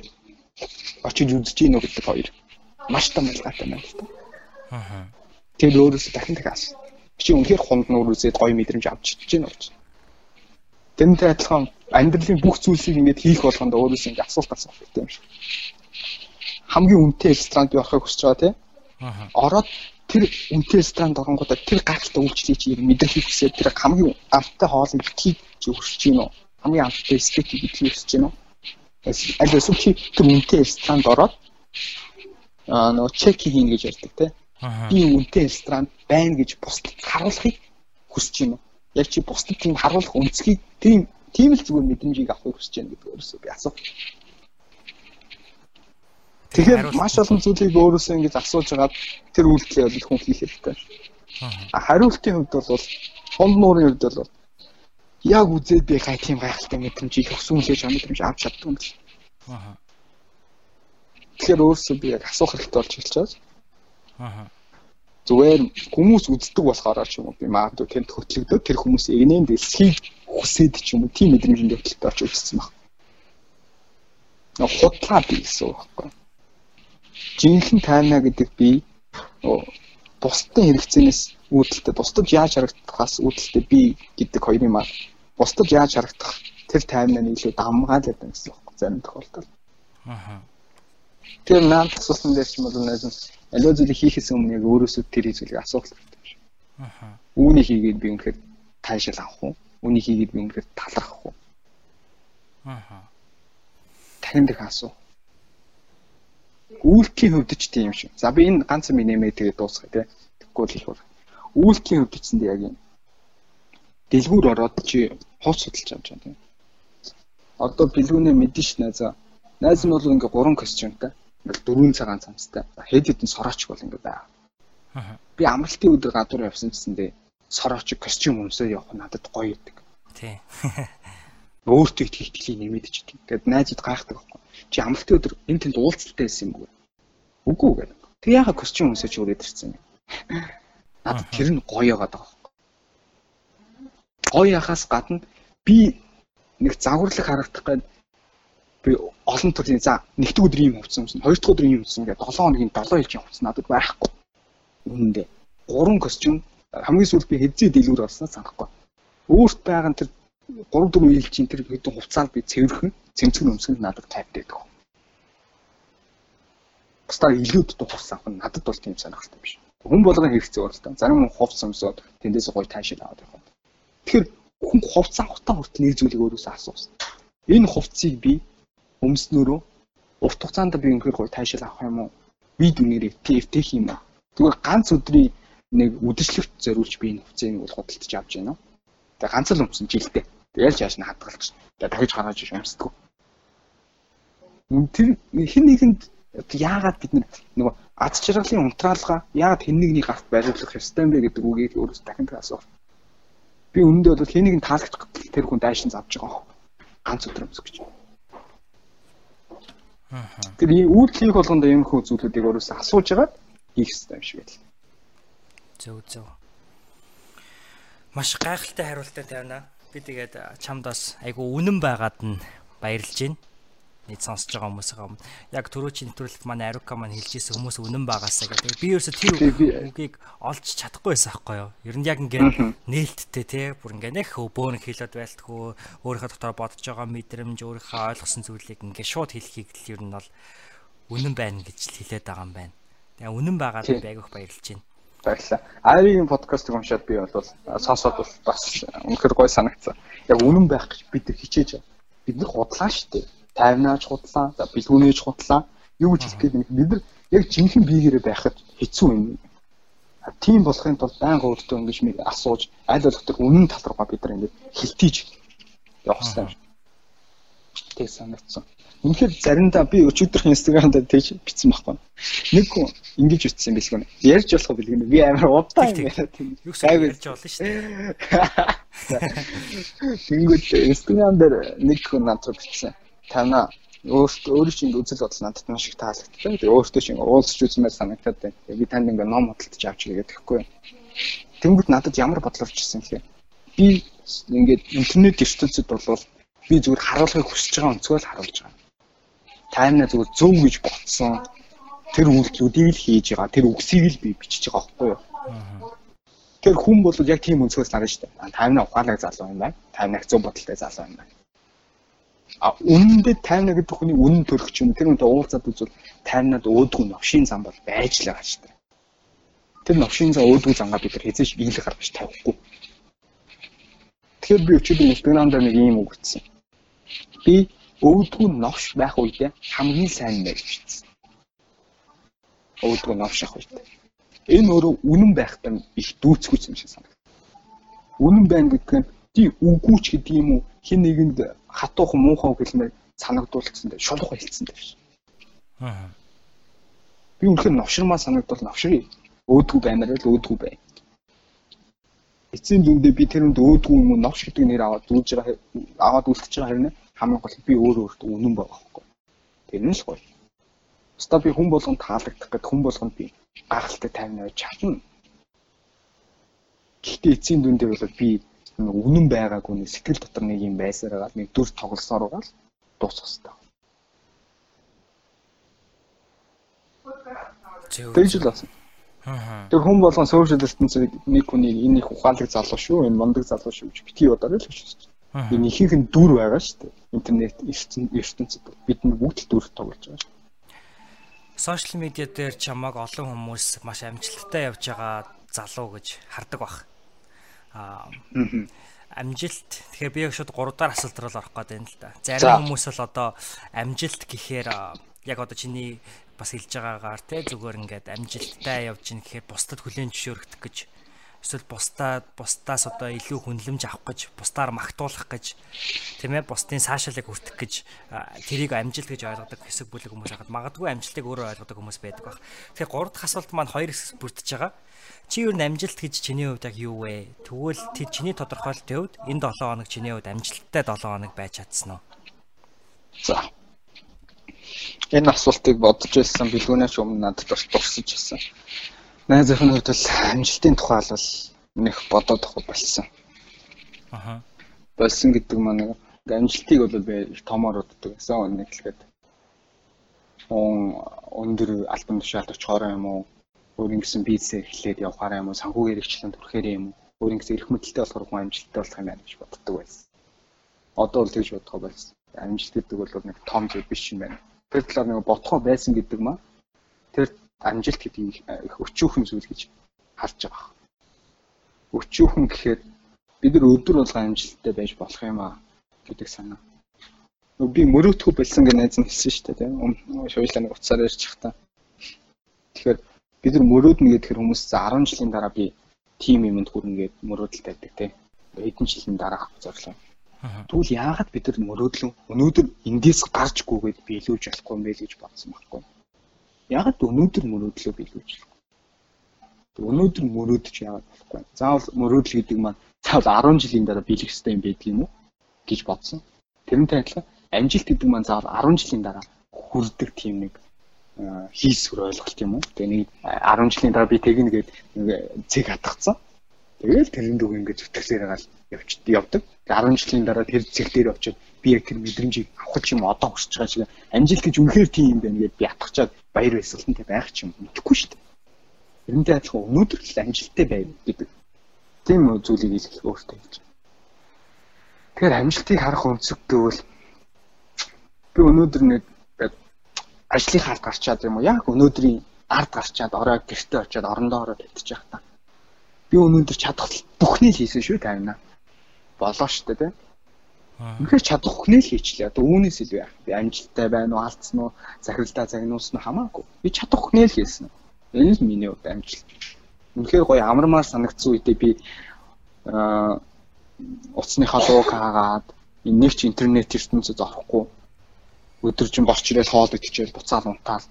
очиж үзэж гинөө гэдэг хоёр маш том ялгаатай байна л та. Аа. Тэр өөрөөсөө дахин дахин асуу. Чи үнэхээр хунд нуур үзээд гоё мэдрэмж авч чадж гинөө гэж. Тэнтэй адилхан амьдралын бүх зүйлсийг ингээд хийх болгонд өөрөөс ингээд асуулт асуух хэрэгтэй юм шиг. Хамгийн үнэтэй ресторанд явахыг хүсэж байгаа тийм. Аа. Ороод тэр үнэтэй ресторанд оронгуудаа тэр гайхалтай үйлчлэгийг чи мэдрэхийг хүсээд тэр хамгийн амттай хоолыг битгий чи өсөж гин үү? Хамгийн амттай стейкийг битгий өсөж гин үү? Аль эсвэл чи тэр үнэтэй ресторанд ороод нөгөө чек хийн гэж ярьдаг те. Би үнэтэй ресторанд байна гэж бусдад харуулахыг хүсэж байна. Яг чи бусдад тийм харуулах өнцгийг тийм тийм л зүгээр мэдрэмжийг авахыг хүсэж байна гэдэг өөрөөсөө би асуух. Тэгэхээр маш олон зүйлийг өөрөөсөө ингэж асууж хагаад тэр үйлдэлээ бол хүн хийх хэрэгтэй. А хариултын хувьд бол хонд нуурын хувьд бол яг үзээд би гай тийм гайхалтай мэдрэмж их өсвөлж байгаа мэдрэмж авч чаддаг юм л. Аа. Тэгэхээр өөрөөсөө би яг асуух хэрэгтэй болж байгаа. Аа. Зүгээр хүмүүс үздэг болохоор ч юм уу би магадгүй тэнд хөтлөгдөө тэр хүмүүс игнэн дэлсхийг хүсээд ч юм уу тийм мэдрэмжинд хөтлөлтөд орж ирсэн баг. Худлаа би гэсэн үг байхгүй жинхэнэ тайна гэдэг би бусдын хэрэгцээнээс үүдэлтэй бусдад яаж харагдахаас үүдэлтэй би гэдэг хоёрын маа бусдад яаж харагдах тэр таймнаа илүү дамгаалаад байна гэсэн үг зарим тохиолдолд. Аа. Тэр наад асуусан дээр ч юм бол нэлээд аливаа зүйлийг хийхээс өмнө яг өөрөөсөө тэр зүйлийг асуух хэрэгтэй. Аа. Үүнийг хийгээд би үнэхээр таашаал авах уу? Үүнийг хийгээд би үнэхээр талархах уу? Аа. Танд их асуу Үйлдэлийн хувьд ч тийм шүү. За би энэ ганц юм нэмээ тэгээд дуусгая тий. Тэгвэл их бол. Үйлдэлийн зэндээ яг юм. Дэлгүүр ороод чи хууц судалж авч байгаа тий. Одоо бэлгүүнээ мэдэн ш найзаа. Найз нь бол ингээ 3 костюмтай. Ингээл 4 цагаан цамцтай. Хэд хэдэн сорооч бол ингээ байгаа. Би амралтын өдөр гадуур явсан гэсэндээ сорооч костюм өмсөө явах надад гоё гэдэг. Тий. Өөртөө их ихтгэлийн нэмэд ч гэдэг. Тэгэд найзууд гайхдаг байхгүй чи амралтын өдөр энэ тэнд уулзалтай байсан юм уу? Үгүй гэдэг. Тэг яхаа костюм өмсөж өрөөд ирсэн юм. Надад тэр нь гоё яагаад байгаа. Гоё яхаас гадна би нэг загварлаг харагдах гээд би олон төрлийн за нэгд өдөр юм хувцсан юмсан, хоёр дахь өдөр юм хувцсан гэдэг 7 хоногийн 7 жилийн хувцсан надад байхгүй. Үнэндээ. Гурван костюм хамгийн сүүлд би хэзээ дэлгүүр олсноо санахгүй. Өөрт байгаа нь тэр 3 4 жилийн тэр хэдэн хувцаанд би цэвэрхэн цэмцгэн өмсгөнд надад тайвтай байдаг. Бусдаар илүүд тухсан хүн надад бол тийм сонирхолтой биш. Хүн болгон хэрэгцээ бол та. Зарим хүн хувц өмсөд тэндээс гоё таашаал аваад явах. Тэгэхээр хүн хувц авахтаа хүртэл нэг зүйлийг өөрөөсөө асуусан. Энэ хувцсыг би өмснөрөө урт хугацаанд би үнэхээр гоё таашаал авах юм уу? Би дүнээрээ TFT хийх юм уу? Тэгвэл ганц өдрийн нэг үдшилтэд зориулж би энэ хувцсыг бол худалдаж авч байна. Тэгээ ганц л өмсөн жилдээ. Тэгэл чааш нь хадгалж. Тэгээ дахиж гаргаж иш өмсдөг тэр хэн нэгэнд яагаад бид нөгөө аз жаргалын унтраалга яагаад хэн нэгнийг гарт бариулах ёстой юм бэ гэдэг үгийг өөрөөс дахин асуух. Би үнэндээ бол хэн нэгэн таалагдах тэр хүн дайшин завж байгаа. Ганц өдөр өмсөх гэж. Тэр үйл хийх болгонд хөө зүйлүүдийг өөрөөсөө асууж агаад хийх хэрэгтэй юм шиг байл. Зөв зөв. Маш гайхалтай хариултаа тавина. Би тэгээд чамд бас айгу үнэн байгаад нь баярлж байна нийт сонсож байгаа хүмүүсээ яг төрөөчийн нэвтрүүлэгт манай Арука маань хэлж ирсэн хүмүүс үнэн байгаасаа гэдэг. Би ерөөсө тэр үгийг олж чадахгүй байсан байхгүй юу? Ер нь яг ингээд нээлттэй те бүр ингээд нэх бөөн хэлээд байлтгүй өөрийнхөө дотор бодож байгаа мэдрэмж өөрийнхөө ойлгосон зүйлийг ингээд шууд хэлхийг л ер нь бол үнэн байна гэж л хэлээд байгаа юм байна. Тэгээ үнэн байгаад байгах баярлж байна. Баярлалаа. Аригийн подкастыг уншаад би бол сонсоод бас үнэхээр гой санагдсан. Яг үнэн байх гэж бид хичээж бид нар худлаа шүү дээ тайвнаач худлаа, за бэлгүүнээж худлаа. Юу гэж хэлэх гээд бид нар яг жинхэнэ биегээрээ байхад хэцүү юм. Тийм болохын тулд байнга өөртөө ингэж нэг асууж, аль болох тэр үнэн тал руугаа бид нар ингэж хилтийж явах хэрэгтэй юм. Тэг санагдсан. Үнэхээр заримдаа би өчигдөрх инстаграмд тэгж бичсэн байхгүй. Нэг хүн ингэж ütсэн бэлгүй нэ. Ярьж болох бэлгүй нэ. Би амар удаан яриад тийм. Юу ч ярьж болно шүү дээ. Тэнгүүд инстаграм дээр нэг хүн надад бичсэн танаа өөртөө өөрийн чинь үзэл бодол надад маш их таалагдсан. Тэгээ өөртөө чинь уулзч үзмээр санагдаад байна. Би танд ингээ ном бодолтож авч игээд тэгэхгүй. Тэнгүүд надад ямар бодол орж ирсэн гэхээр би ингээд интернет ертөнцид бол би зүгээр харуулахыг хүсэж байгаа өнцгөө л харуулж байгаа. Таймнаа зүгээр зөв гэж бодсон. Тэр үйлдэлүүдийг л хийж байгаа. Тэр үгсийг л би бичиж байгаа байхгүй юу? Тэр хүн бол яг тийм өнцгөөс нарна шүү дээ. Таймнаа ухаалаг залуу юм байна. Таймнаа зөв бодолтой залуу юм байна үнэндээ тайна гэдэг хүний үнэн төрөх юм. Тэр үнтэй уулзаад үзвэл тайнад өөдгөө новшийн зам бол байж л байгаа шүү дээ. Тэр новшийн зам өөдгөө зангаа бид нар хэзээ ч биелэх гаргаж тавихгүй. Тэгэхээр би өчигдөр Instagram дээр нэг юм үг ütсэн. Би өвдгүү новш байх үедээ хамгийн сайн нэр бичсэн. Өвдгүү новш авах үедээ. Энэ өөрөө үнэн байхтан их дүүцгүй юм шиг санагдав. Үнэн байна гэдэг нь тий үгүйч гэдэг юм уу хин нэгэнд хатуухан муухай гэлмээр санагдуулсан дээр шулуухан хэлсэн дээр. Аа. Би үнэхээр новширмаа санагдвал новширий. Өөдгүү баймаар л өөдгүү бай. Эцсийн дүндээ би тэрэнд өөдгүү юм уу новш гэдэг нэр аваад дүүж байгаа аваад үлдчихэж байгаа хэрнээ хамгийн гол би өөрөө өөртөө үнэн байгаа байхгүй. Тэр нь л гоё. Өста би хүн болгонд таалагдах гэдэг хүн болгонд би гахалтай тайвнаа чадна. Гэхдээ эцсийн дүндээ бол би үнэн байгаагүй нэг сэтгэл дотор нэг юм байсараа нэг дүр тоглосоор байгаа л дуусах хэрэгтэй. Тэгж л басан. Тэр хүн болгон social distance-ийг нэг хүнийг энэ их ухаалаг залуу шүү, энэ мондөг залуу шүү гэж битгий бодорой л гэж. Энэ ихийнх нь дүр байгаа шүү дээ. Интернет ертөнцид бид нар бүгд дүр тоглож байгаа шүү. Сошиал медиа дээр чамаг олон хүмүүс маш амжилттай явж байгаа залуу гэж хардаг баг. Аа амжилт тэгэхээр би яг шууд 3 дахь асуулт руу орох гээд байна л да. Зарим хүмүүс л одоо амжилт гэхээр яг одоо чиний бас хэлж байгаагаар те зүгээр ингээд амжилттай явж гин гэхээр бусдад хүлээн зөвшөөрөх гэж эсвэл бусдаа бусдаас одоо илүү хүнлэмж авах гэж бусдаар магтуулах гэж тийм ээ бусдын саашаалыг хүртэх гэж тэрийг амжилт гэж ойлгодог хэсэг бүлэг хүмүүс хахад магадгүй амжилтыг өөрөө ойлгодог хүмүүс байдаг баг. Тэгэхээр гурав дахь асуулт маань хоёр хэсэг бүрдэж байгаа. Чи юу амжилт гэж чиний хувьд яг юу вэ? Тэгвэл тэр чиний тодорхойлолтын хувьд энэ 7 хоног чиний хувьд амжилттай 7 хоног байж чадсан уу? За. Энэ асуултыг бодож байсан бэлгүүнээс өмнө надад бас дурсаж байсан найзынхны хувьд бол амжилтын тухай бол нэг бодоод авах болсон. Аха. Болсон гэдэг маань амжилтыг бол би томоор уддаг гэсэн нэг хэлгээд. Он өндөр альбом тушаалт очихоор юм уу? Өөрийн гэсэн бизнесээ эхлээд явахаар юм уу? Санхүүгээр ихчлэн төрөхөр юм уу? Өөрийн гэсэн эрх мэдэлтэй болохоор хүн амжилттай болох юм байна гэж боддог байсан. Одоо бол тэгж бодох байсан. Амжилт гэдэг бол нэг том зүйл биш юм байна. Тэр талаар нэг бодхоо байсан гэдэг маа. Тэр амжилт гэдгийг их өчүүхэн зүйл гэж харж байгаа. Өчүүхэн гэхээр бид нар өдөр болго амжилттай байж болох юм аа гэдэг санаа. Би мөрөөдхөө болсон гэж найз нь хэлсэн шүү дээ тийм. Шууйлаа нэг уцаар ярьчих та. Тэгэхээр бид нар мөрөөднө гэхээр хүмүүс за 10 жилийн дараа би тим юмд хүрнэ гэд мөрөөдөлтэй байдаг тийм. Хэдэн жилийн дараа зорлоо. Тэгвэл яагаад бид нар мөрөөдлөн өнөөдөр эндээс гарчгүйгээд биелүүлж болохгүй юм бэ гэж бодсон байхгүй. Ягаад өнөөдөр мөрөөдлөө биелүүлж өнөөдөр мөрөөдөж яагаад болохгүй. Заавал мөрөөдөл гэдэг маань заавал 10 жилийн дараа биелэх хэрэгтэй юм байдаг юм уу гэж бодсон. Тэрнтэй адилхан амжилт гэдэг маань заавал 10 жилийн дараа хүрдэг тийм нэг хийсвэр ойлголт юм уу. Тэгээ нэг 10 жилийн дараа би тэгнэ гээд цэг хатгацсан. Тэгэл тэрэн дүү ингэж зүтгэсээр гал явж явдаг. 10 жилийн дараа тэр цэг дээр очиод би яг тэр мэдрэмжийг авах юм одоо хүсэж байгаа шиг амжилт гэж үнэхээр тийм юм байна гэдээ би атгачаад баяр баясгалантай байх ч юм мэдэхгүй шүү дээ. Тэрнтэй адилхан өнөөдөр л амжилттай байв гэдэг. Тийм зүйлийг хэлэх өөртөө хэлж байна. Тэгэхээр амжилтыг харах өнцөг гэвэл би өнөөдөр нэг ажлын хаалт гарчаад юм уу яг өнөөдрийн ард гарчаад орой гэртээ очиод орондоо ороод байтчих та. Би өнөөдөр чадах бүхнийг хийсэн шүү тайна. Болоо штэ тий. Үнэхээр чадах бүхнийг л хийчлээ. Одоо үүнээс илүү яах. Би амжилттай байна уу, алдсан уу, захиралдаа загнуулсан уу хамаагүй. Би чадах бүхнийг л хийсэн. Энэ л миний хувьд амжилт. Үнэхээр гоё амармаар санагдсан үедээ би аа утасныхаа дууг хаагаад нэг ч интернет ертөнцид орохгүй өдөржин борч ирээд хоол идчихэл буцаал унтаал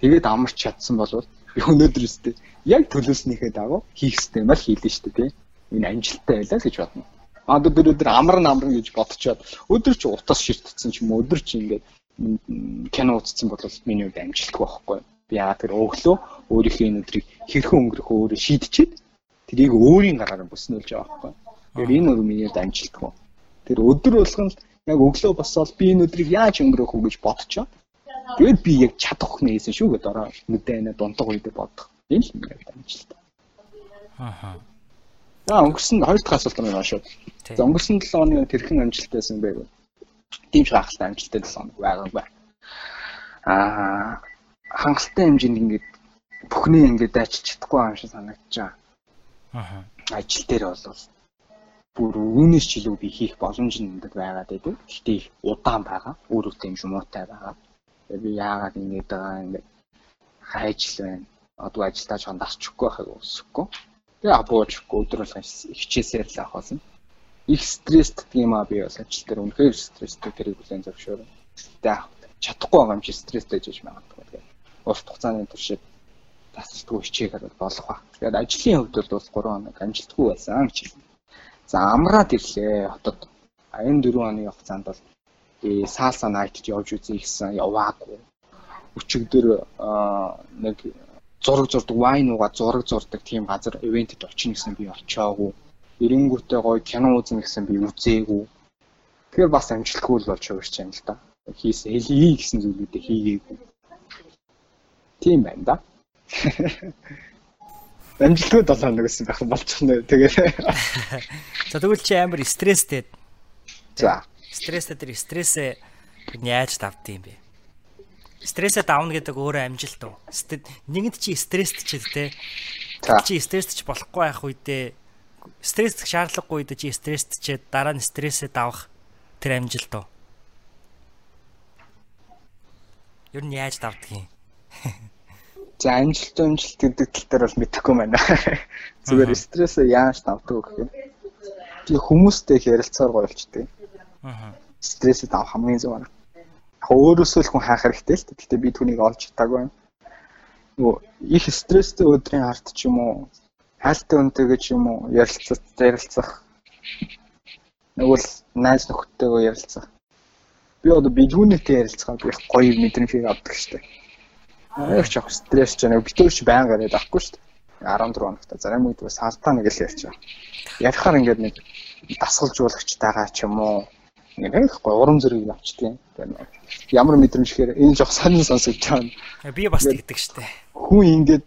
тэгээд амарч чадсан би өнөөдөр өстэй яг төлөөснийхээ дагуу хийх л хийлээ шүү дээ. Энэ амжилттай байлаа гэж бодно. А өдөр өдөр амар намар гэж бодцоод өдөр чи утас ширтцсэн ч юм уу өдөр чи ингээд кино үзсэн бол миний хувьд амжилтгүй байхгүй. Би яагаад тэр өглөө өөрийнхөө өдрийг хэрхэн өнгөрөх өөрөө шийдчихэд тэрийг өөрийн гараар бүснүүлж байгаа байхгүй. Тэгэхээр энэ өөр миний хувьд амжилтгүй. Тэр өдөр болгон яг өглөө босоод би энэ өдрийг яаж өнгөрөх үү гэж бодцоод тэгээд би яг чадах нээсэн шүү гэдээ ороо мэдээ дундах үедээ бодох. Энэ л миний хувьд амжилт. Ахаа. Аа өнгөрсөн хоёр дахь асуулт маань шүү. За өнгөрсөн 7 оны тэрхэн амжилттайсэн бэ гэв. Тийм ч гахалтай амжилттай 7 хоног байгаагүй. Аа хангалттай хэмжээнд ингээд бүхнээ ингээд дайчилж чадахгүй юм шиг санагдчихаа. Аа. Ажил дээр бол бүр үүнээс ч илүү би хийх боломж нэдэг байгаад байдаг. Гэхдээ их удаан байгаа. Өөрөөтэй юм шумуутай байгаа. Тэгээ би яагаад ингэж байгаа ингээд хайж л байна. Одоо ажилдаа чонд асчихгүй байхыг өсөхгүй. Тэгээ абуучгүй өдөр болгон хичээсээр л авах болно. Их стресст юм аа би бас ажил дээр үнэхээр стресстэй тэрийг хүлээн зөвшөөрөн. Тэгээ чадахгүй байгаа юм чи стресстэй жиж магадгүй. Тэгээ урт хугацааны туршид тасалдгүй хичээгээд болох ба. Тэгээд ажлын хувьд бол 3 хоног амжилтгүй байсан гэж хэлнэ. За амраад ирлээ хотод. Энэ 4 оны хугацаанд бол Salsa Night-д явж үзье гэсэн яваагүй. Өчигдөр нэг зураг зурдаг, вайн уугаад зураг зурдаг тийм газар ивентэд очих гэсэн би очиагүй. Эренгүүтээ гоё кино үзнэ гэсэн би үзээгүй. Тэгэхээр бас амжилтгүй л болж байгаа юм л да. Хийсэн хэлий гэсэн зүйлүүдээ хийгээгүй. Тийм байна да. амжилтгүй 7 хоног гэсэн байх болчихно. Тэгээд. За тэгвэл чи амар стресстэй. За. Стресстэй тэр стрессээ яаж давдсан юм бэ? Стрессээ давна гэдэг өөрөө амжилт уу? Нэгэнд чи стресст ч те. Чи стресст ч болохгүй байх үедээ стресс шаардлагагүй үедээ чи стресст ч дараа нь стрессээ давах тэр амжилт уу? Юу нь яаж давдаг юм? За амжилт амжилт гэдэг тал дээр бол мэдэхгүй байна. Зүгээр стрессээ яаж давдаг гэх юм. Би хүмүүстэй ярилцаар гойлчдаг. Аа. Стрессээ давах хамгийн зөв. Яг өөрөөсөө л хүн хаах хэрэгтэй л. Гэхдээ би түүнийг олж чадаагүй. Нөгөө их стресстэй өдрийн арт ч юм уу, хайлттай үнтэйгээ ч юм уу ярилцах, ярилцах. Нөгөө л найз нөхдөдөө ярилцах. Би одоо бэлгүүнэтэй ярилцахад их гоё мэдрэмжийг авдаг штеп Аяг жоох стресс ч нэг битүүрч байнга яриад авахгүй шүү дээ. 14 хоногт зарим үед бас сартаа нэг л ярьчих. Ярихаар ингээд нэг дасгалжуулагч тагаа ч юм уу нэг байхгүй урам зориг авчдیں۔ Ямар мэдрэмж ихээр энэ жоох сонин сонсогдож байгаа. Би бас тэгдэг штэ. Хүн ингээд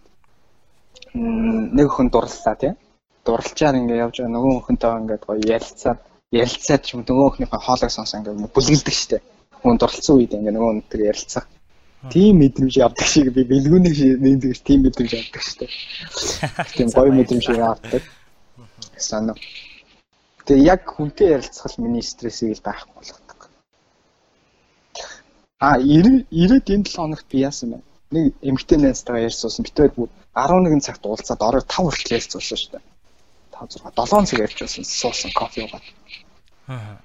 нэг хүн дурлалаа тий. Дурлалчаар ингээд явж байгаа нөгөө хүнтэйгээ ингээд гоё ярилцаад ярилцаад ч юм нөгөө хүнийхээ хоолойг сонсоо ингээд бүлгэлдэг штэ. Хүн дурлалцсан үед ингээд нөгөө хүнтэйгээ ярилцах тийм мэдрэмж авдаг шиг би бэлгүүний нэгдгээс тийм мэдрэмж авдаг шүү дээ. Тийм гоё мэдрэмж авдаг. Санаа. Тэгээ яг хүнтэй ярилцах л миний стрессийг л байхгүй болгодог. А 90 90-д энэ 7 хоногт би яасан бэ? Нэг эмгтэй найзтайгаа ярьсан. Хоёр бүр 11 цагт уулзаад орой 5 хүртэл ярьсан шүү дээ. 5 6 7 цаг ярьчихсан. Суусан кофе уугаад. Аа.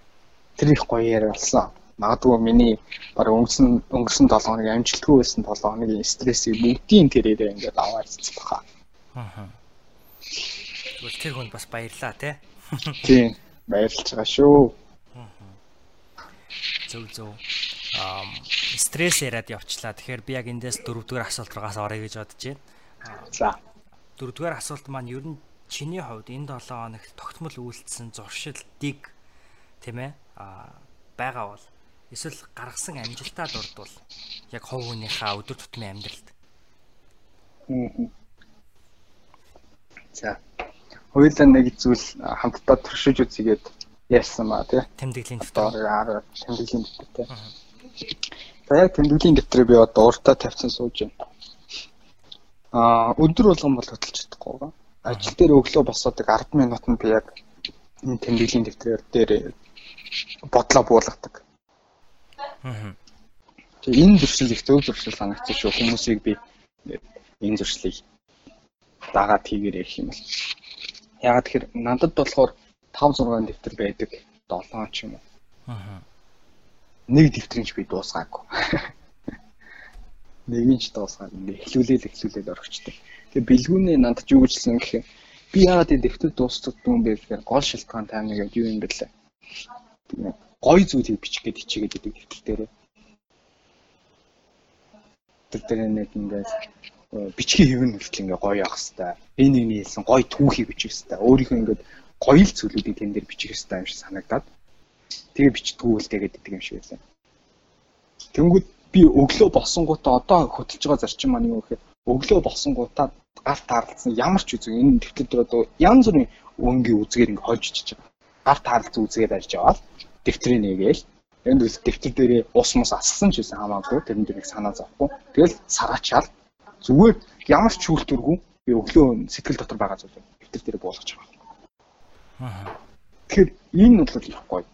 Тэр их гоё яриа болсон магадгүй миний баг өнгөрсөн өнгөрсөн 7 хоног амжилтгүй байсан 7 хоногийн стрессийг бүгдийн тэрээрээ ингээд аваад цэцэх баха. Аа. Тэгвэл тэр хүнд бас баярлаа тий. Тийм баярлж байгаа шүү. Зөв зөв. Аа стресс яриад явчлаа. Тэгэхээр би яг эндээс дөрөвдүгээр асуулт руугаас орё гэж бодож байна. За. Дөрөвдүгээр асуулт маань ер нь чиний хувьд энэ 7 хоногт тогтмол үйлдэлсэн зуршил dig тийм ээ а байгаа бол эсвэл гаргасан амжилтаа дурдвал яг хов хүнийхээ өдөр тутмын амьдралд. За. Хоёулаа нэг зүйл хамтдаа туршиж үзьгээд ярьсан ба тий. Тэмдэглэлийн дэвтэр. Тэмдэглэлийн дэвтэр тий. За яг тэмдэглэлийн дэвтрээ би одоо уртаа тавьсан сууж байна. Аа өдөр болгон бол хөдөлж чадахгүй. Ажил дээр өглөө босоод 10 минутанд би яг энэ тэмдэглэлийн дэвтрээр дээр бодлоо буулгадаг. Тэгээ энэ зуршил их зөв зуршил санагдчих шүү. Хүмүүсийг би энэ зуршлыг дагаад хийгэр ярих юм бол. Ягаад тэгэхээр надад болохоор 5 6 дэвтэр байдаг. 7 ч юм уу. Аа. Нэг дэвтрийг би дуусгаагүй. Нэгийг ч дуусгаад ингээ эхлүүлээл эхлүүлээл орчихдаг. Тэгээ бэлгүүнээ надад юу гэжсэн гэхээр би яагаад энэ дэвтэр дуусгадгүй юм бэ гэхээр гол шалтгаан тань нэг юу юм бэлээ гоё зүйлийг бичих гээд хичээгээд идэг дэвтэр дээрээ. Тэр дээр нэг ингээд э, бичгийн хэв нь хүртэл ингээ гоё явах хэвээр. Энэ энэ хэлсэн гоё түүхийг бичих хэвээр. Өөрийнхөө ингээд гоё л зүйлүүдийг тэн дээр бичих хэвээр юм шиг санагдаад. Тэгээ бичдэггүй л тэгээд идэг юм шиг байсан. Тэнгүүд би өглөө босонгуудаа одоо хөтөлж байгаа зарчим маань юу гэхээр өглөө босонгуудаа гар таарлцсан ямар ч үзэг энэ дээр одоо янз бүрийн өнгийн үзгээр ингээ хожиж чиж байгаа. Гар таарлцсан үзгээр барьж аваад дэвтрийг нэгээл энд үл дэвтэр дээрээ ус мус ассан ч гэсэн хамаагүй тэрэн дээр их санаа зовхгүй. Тэгэл сараачаал зүгээр ямар ч шүүлтүргүй би өглөө сэтгэл дотор байгаа зүйл дэвтэр дээр буулгаж байгаа. Аа. Тэгэхээр энэ бол их гоё.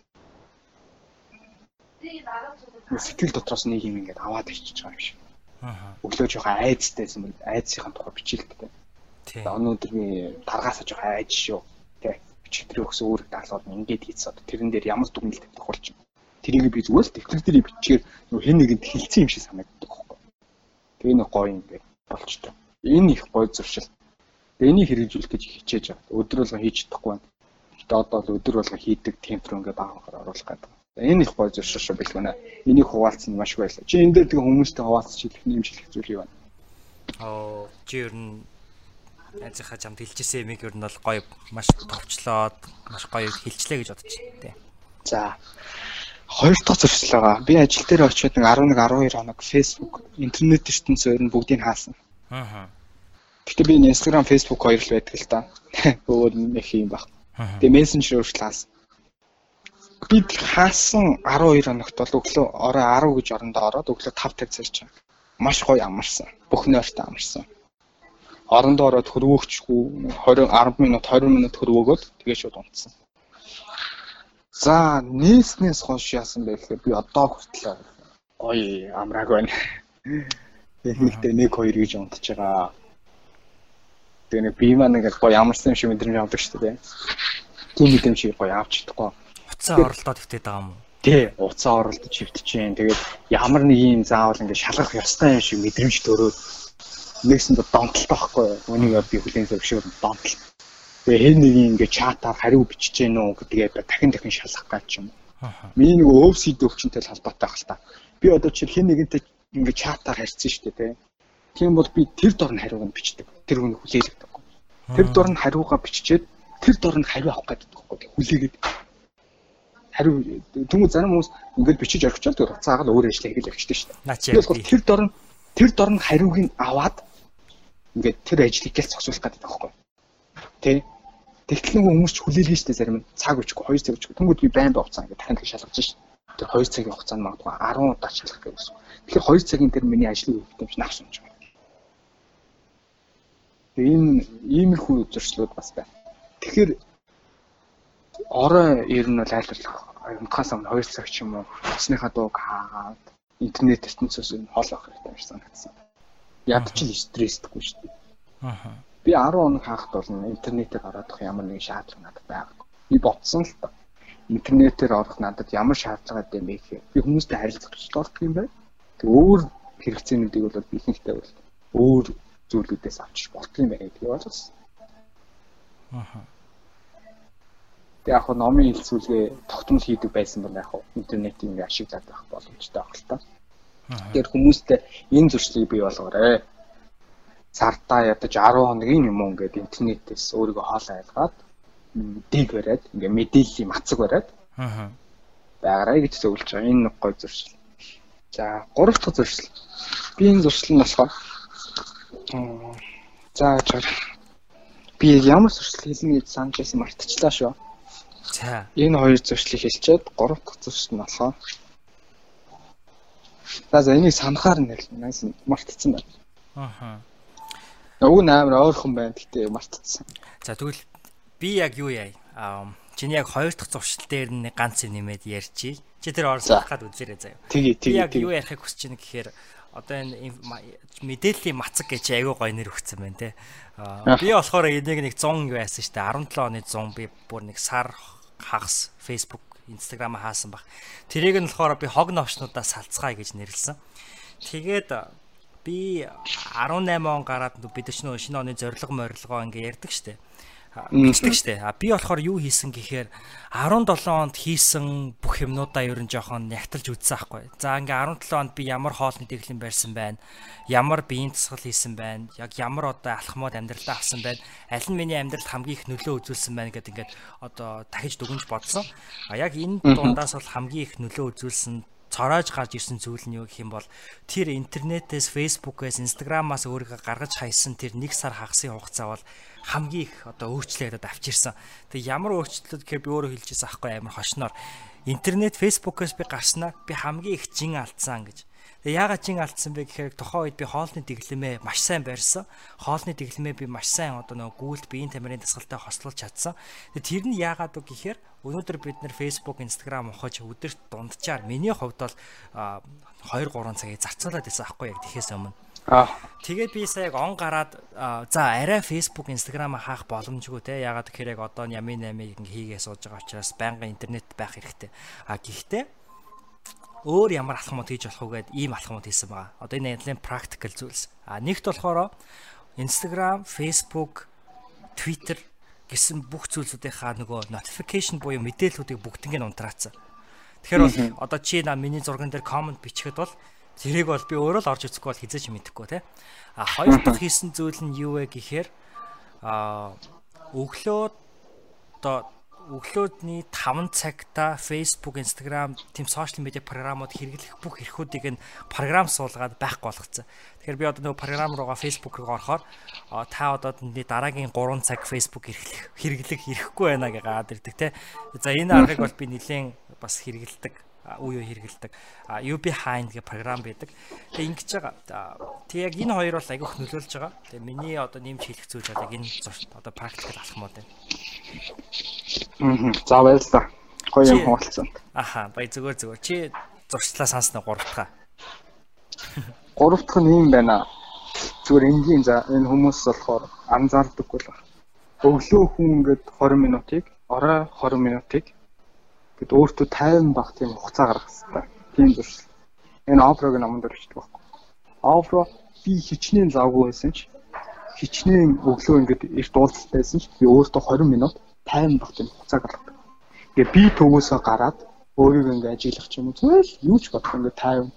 Сэтгэл дотроос нэг юм ингээд аваад ичиж байгаа юм шиг. Аа. Өглөө жоохон айцтайсэн бол айцсхийн тухай бичилдэг. Тийм. Өнөөдрийн таргаасаа жоохон айж шүү. Тэ. Бичигдрийн өгсөн үүрэг даалгавар нь ингээд хийцээд тэрэн дээр ямар дүгнэлт тавьдаг болчих. Тэрийг би зүгээр л тэмдэг дээр бичгээр нөгөө хэн нэгэнд хилцсэн юм шиг санагддаг байхгүй. Тэгээ нэг гоё юм бэ болчтой. Энэ их гоё зуршил. Энийг хэрэгжүүлэх гэж хичээж байгаа. Өдөр болгон хийж чадахгүй байна. Гэтэ одоо л өдөр болгон хийдэг темпер ингээд баагаар оруулах гэдэг. Энэ их гоё зуршил шүү бэл байна. Энийг хуваалцсан маш байлаа. Чи энэ дээр тэгээ хүмүүстэй хуваалцаж хэлэх юм шилэх зүйл юм байна. Оо чи ер нь найзынхаа чамд хэлчихсэн юмыг ер нь бол гоё маш товчлоод маш гоё хэлчлээ гэж бодож байна. За. Хоёр дахь зуршил байгаа. Би ажил дээр очиод нэг 11 12 хоног Facebook, интернет ертөнцөөр нь бүгдийг хаасан. Аа. Гэтэ би Instagram, Facebook хоёр л байдаг л да. Өөр нэг юм баг. Тэгээ Messenger өөрчлөлт хаасан. Би хаасан 12 хоногт бол өглөө орой 10 гэж орондоо ороод өглөө 5:50 зэрч байгаа. Маш гоё амарсан. Бүх нойртой амарсан. Орондоо ороод хөрвөөгчгүй 20 10 минут 20 минут хөрвөөгөөд тэгээ шууд унтсан. За, нээснээс хойш яасан бэ гэхээр би одоо хүртэл гоё амрааг байна. Техниктэй 1 2 гэж унтж байгаа. Тэгээ нэг бие маань ингээд гоё амарсан юм шиг мэдрэмж авдаг шүү дээ. Тийм мэдрэмж гоё авч чадахгүй. Уцаа оролдоод хөвтөд байгаа юм уу? Тий, уцаа оролдож хөвтөж जैन. Тэгээд ямар нэг юм заавал ингээд шалгах ёстой юм шиг мэдрэмж төрөөд нэгсэнд донтолтой байхгүй? Үнийг би хүлээн зөвшөөр донтол. Тэгээ хэн нэг юм ингээд чатаар хариу бичиж гэнэ үү гэдгээ дахин дахин шалгах гэж юм. Аа. Миний нэг өвсид өвчнтэй холбоотой байх л та. Би одоо чи хэн нэгэнтэй ингээд чатаар харьцсан шүү дээ, тий. Тийм бол би тэр дор нь хариуг нь бичдэг. Тэр хүн хүлээлгдэг. Тэр дор нь хариугаа биччихээд тэр дор нь хариу авах гэдэг байхгүй хүлээгээд хариу түмүү зарим хүмүүс ингээд бичиж орхичоод тэр уцаагаар л өөр ажил хийгээл явчихдаг шүү дээ. Бол тэр дор нь тэр дор нь хариуг нь аваад ингээд тэр ажлыг гэл зогсуулах гэдэг байхгүй. Тэ? Тэгтэл нөгөө хүмүүс ч хүлээлгэн штэ зарим нь цаг өчгөө 2 цаг өчгөө. Тэнгүүд би байн бовцаа ингээд дахин дахин шалгаж штэ. Тэр 2 цагийн хугацаанд магадгүй 10 удаа шалгах гэсэн. Тэгэхээр 2 цагийн дээр миний ажлыг өгөх юм чи навс унж байгаа. Тэгээ энэ иймэрхүү зуршлууд бас байна. Тэгэхээр орой ер нь бол айлтгах унтахаас өмнө 2 цаг ч юм уу усныхаа дууг хаагаад интернет ертөнцөөс нь хол авах хэрэгтэй юм шиг санагдсан. Ядч л стрессдэггүй шүү дээ. Аа. Би 10 хоног хаахт болно интернетээр орох ямар нэгэн шаардлага надад байгаагүй. Би бодсон л та. Интернетээр орох надад ямар шаардлага гэдэм бэ гэхээр би хүмүүстэй харилцах болдог юм байна. Тэг өөр хэрэгцээнүүдийг бол би ихэнхдээ бол өөр зүйлүүдээс авчиж болдог юм байна гэдгийг ойлгосон. Аа. Тэг яг хөө номын хэлцүүлгээ тогтмол хийдэг байсан бол яг хөө интернетийн ингээ ашиглаад байх боломжтой байх л та. Тэгэхээр хүмүүстэй энэ зуршлыг бий болгоорой. Цартаа ядаж 10 хоногийн юм уу ингээд интернетээс өөрийгөө хоол айлгаад дэг бариад ингээ мэдээллийн мацаг бариад Аа. байгаарай гэж зөвлөж байгаа. Энэ нэг гой зуршил. За, гурав дахь зуршил. Би энэ зуршил нь болохоор за чар би ямар зуршил хэлнэ гэж санаж байсан мартчихлаа шүү. За. Энэ хоёр зуршлыг хэлчихэд гурав дахь зуршил нь болохоор За за энийг санахаар нь найс мартчихсан байна. Аа. Уг нь амар ойрхон байна гэхдээ мартчихсан. За тэгвэл би яг юу яа? Аа чиний яг хоёр дахь зуршил дээр нь ганц юм нэмээд ярьчих. Чи тэр оролцох гад үзээрэй заяа. Тэгээ Би яг тэгээ юу тэгээ. ярихыг хүсэж байна гэхээр одоо энэ мэдээллийн мацаг гэж аягүй гоё нэр өгсөн байна те. Би болохоор энийг нэг 100 юу яасан штэ 17 оны 100 би бүр нэг сар хагас Facebook, Instagram хаасан баг. Тэрийг нь болохоор би хог новшнуудаа салцгаая гэж нэрлсэн. Тэгээд би 18 он гараад бид ч нөө шинэ оны зориг морилгоо ингээ ярьдаг штэ. Бичдэг штэ. А би болохоор юу хийсэн гэхээр 17 онд хийсэн бүх юмнуудаа ер нь жоохон нягталж үзсэн аахгүй. За ингээ 17 онд би ямар хоолны дэглэм барьсан байна. Ямар биеийн тасгал хийсэн байна. Яг ямар одоо алхмууд амьдралдаа авсан байна. Аль нь миний амьдралд хамгийн их нөлөө үзүүлсэн байна гэдэг ингээд одоо дахиж дүгнж бодсон. А яг энэ дундаас бол хамгийн их нөлөө үзүүлсэн цороож гарч ирсэн зүйл нь юу гэх юм бол тэр интернетээс, фэйсбүүкээс, инстаграмаас өөрийгөө гаргаж хайсан тэр нэг сар хагасын хугацаа бол хамгийн их одоо өөрчлөлтөд авчирсан. Тэг ямар өөрчлөлт гэхээр би өөрөө хэлчихсэн аахгүй амар хошноор интернет фейсбુકээс би гарснаар би хамгийн их жин алдсан гэж. Тэгээ яагаад чин алдсан бэ гэхээр тухайн үед би хоолны дэглэмээ маш сайн барьсан. Хоолны дэглэмээ би маш сайн одоо нөгөө гүйлт биеийн тамирын дасгалтай хослуулж чадсан. Тэгээ тэр нь яагаад вэ гэхээр өнөөдөр бид нэр Facebook, Instagram ухаж өдөрт дунджаар миний хувьд бол 2 3 цагийг зарцуулаад байсан аахгүй яг тэхээс өмнө. Аа. Тэгээд би сая яг он гараад за арай Facebook, Instagram хаах боломжгүй те. Ягаад гэхээр яг одоо ямын 8-ыг ингээ хийгээ сууж байгаа учраас байнгын интернет байх хэрэгтэй. А гэхдээ өөр ямар алхмууд хийж болох вэ гэд ийм алхмууд хийсэн байгаа. Одоо энэ ялын практикал зүйлс. А нэгт болохоор Instagram, Facebook, Twitter гэсэн бүх зүйлсүүдийнхаа нөгөө notification буюу мэдээллүүдийг бүгднийг унтраацсан. Тэгэхээр бол одоо чи на миний зурган дээр comment бичихэд бол тэрийг бол би өөрөө л орж үзэхгүй бол хизээч мэдэхгүй те. А хоёр дахь хийсэн зүйл нь юу вэ гэхээр а өглөө одоо өглөөдний 5 цагта Facebook, Instagram тийм сошиал медиа програмууд хэрэглэх бүх эрхүүдийг нь програм суулгаад байхгүй болгоцсон. Тэгэхээр би одоо нөгөө програм руугаа Facebook руу орохоор та одоо дараагийн 3 цаг Facebook хэрэглэх хэрэглэх эрхгүй байна гэгаад ирдэг те. За энэ аргыг бол би нэлээд бас хэрэгэлдэг үе үе хэрэгэлдэг. UB Hind гэх програм байдаг. Тэгээ ингэж байгаа. Тэг яг энэ хоёр бол агиох нөлөөлж байгаа. Тэгээ миний одоо нэмж хэлэх зүйл бол яг энэ одоо практикт алхмууд байна. Аа. За баярлалаа. Гоё юм хуваалцсан. Аха, бая зүгээр зүгээр. Чи зурчлаа санснаа гуравтхаа. Гуравтх нь юм байна. Зүгээр энгийн за энэ хүмүүс болохоор анзаардаггүй л байна. Өглөө хүн ингээд 20 минутыг, орой 20 минутыг гэд өөртөө 50 баг тийм хугацаа гаргах хэрэгтэй. Тийм зуршил. Энэ офрог номонд өрчдөг байхгүй. Офро би хичнээн завгүй байсан ч хичнээн өглөө ингээд эрт уулзалт байсан ч би өөртөө 20 минут тайван багт юм хуцаа гаргадаг. Тэгээ би төвөөсөө гараад өөрийгөө ингээ ажиглах юм зүгээр л юу ч бодох ингээ тайван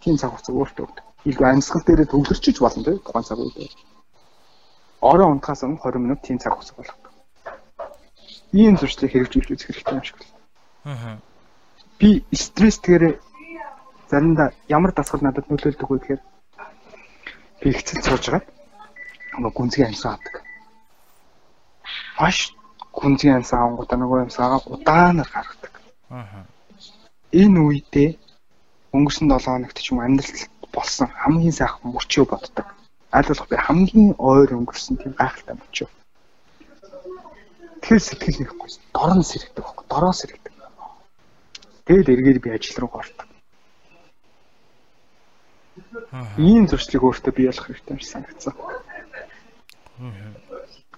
тийм цаг хугацаа өөртөө өгдөг. Илгүй амьсгал дээрээ төвлөрчиж болно тийм тухайн цаг үед. Орой унтахаас өмнө 20 минут тийм цаг хугацаа болгодог. Ийм зуршлыг хэрэгжүүлж үзэх хэрэгтэй юм шиг байна. Аа. Би стресстэйгээр заримдаа ямар дасгал надад нөлөөлдөг вэ гэхээр би ихцэл сууж байгаа. Нөгөө гүнзгий амьсгаа авдаг. Маш хүнзгийн амьсаа авангуудаа нөгөө амьсаагаа удаанаар гаргадаг. Аа. Энэ үедээ өнгөрсөн 7 хоногт ч юм амьдралд болсон хамгийн сайхан мөчөө боддог. Аль болох би хамгийн ойр өнгөрсөн тийм гайхалтай мөчөө. Тэгэхээр сэтгэл нэхгүй. Дорн сэрэгдэг байхгүй. Дороо сэрэгдэг. Тэгэл эргээд би ажил руу гортог. Ийм зуршлыг өөртөө бий болох хэрэгтэй юм санагдсан.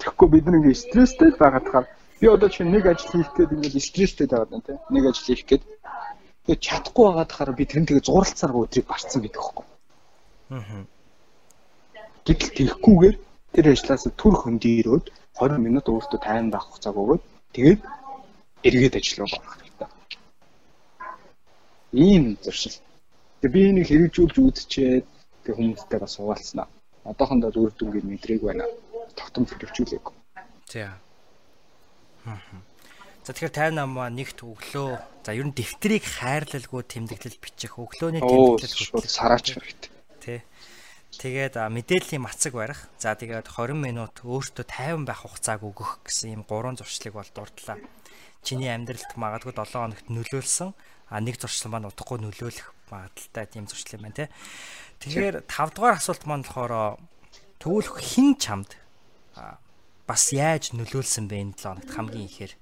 Тэгэхгүй бид нэг стресстэй байгаад тахаар би одоо чинь нэг ажил хийх гээд ингээд стресстэй байгаад байна тийм нэг ажил хийх гээд тэгээ чадахгүй байгаад тахаар би тэр нь тэгээ зуралцаар өдрийг барцсан гэдэг хөхгүй. Аа. Гэтэл тэгэхгүйгээр тэр ажлаас түр хөндөрөөд 20 минут өөртөө тайван байх хугацааг өгөөд тэгээд эргээд ажил руу гарах хэрэгтэй. Ийм зуршил. Тэгээ би энийг хэрэгжүүлж үзчихэд тэг хүмүүстэй бас суулцснаа. Одоохондоо үр дүнгийн мэдрэг байна тогтмол хэрэгжүүлээг. За. За тэгэхээр тайван намаа нэгт өглөө за ер нь дэвтрийг хайрлалгүй тэмдэглэл бичих өглөөний тэмдэглэл сараач хэрэгтэй. Тэ. Тэгээд мэдээллийн мацаг барих. За тэгээд 20 минут өөртөө тайван байх хугацааг өгөх гэсэн ийм гурван зуршлыг бол дурдлаа. Чиний амьдралд магадгүй 7 хоногт нөлөөлсөн а нэг зуршил маань утгагүй нөлөөлөх магадaltaй тийм зуршил юм байна те. Тэгэхээр 5 дугаар асуулт маань болохоор төвлөх хин чамд бас яаж нөлөөлсөн бэ энэ 7 хоногт хамгийн ихээр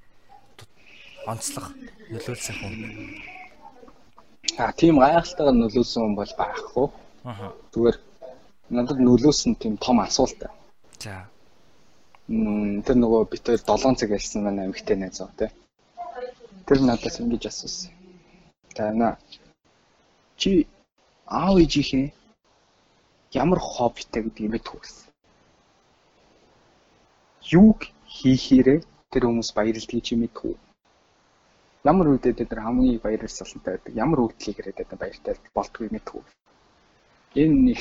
онцлог нөлөөлсөн хүн. А тийм гайхалтайгаар нөлөөлсөн хүн бол байхгүй. Аа. Зүгээр надад нөлөөсөн тийм том асуулт. За. Мм тэр нөгөө бид хоёр 7 цаг ярьсан манай эмэгтэй найз аа тий. Тэр надаас ингэж асуусан. Тана чи аав ээжийнхээ ямар хоббитэй гэдгийг мэдэх үү? юуг хийхээрээ тэр хүмүүс баярлдгийг чи мэдгүй. Ямар үедээ тэр хамгийн баярлсалтай байдаг, ямар үйлдэлийг ирээд байдаг баяртай болдгоо мэдгүй. Энэ нэг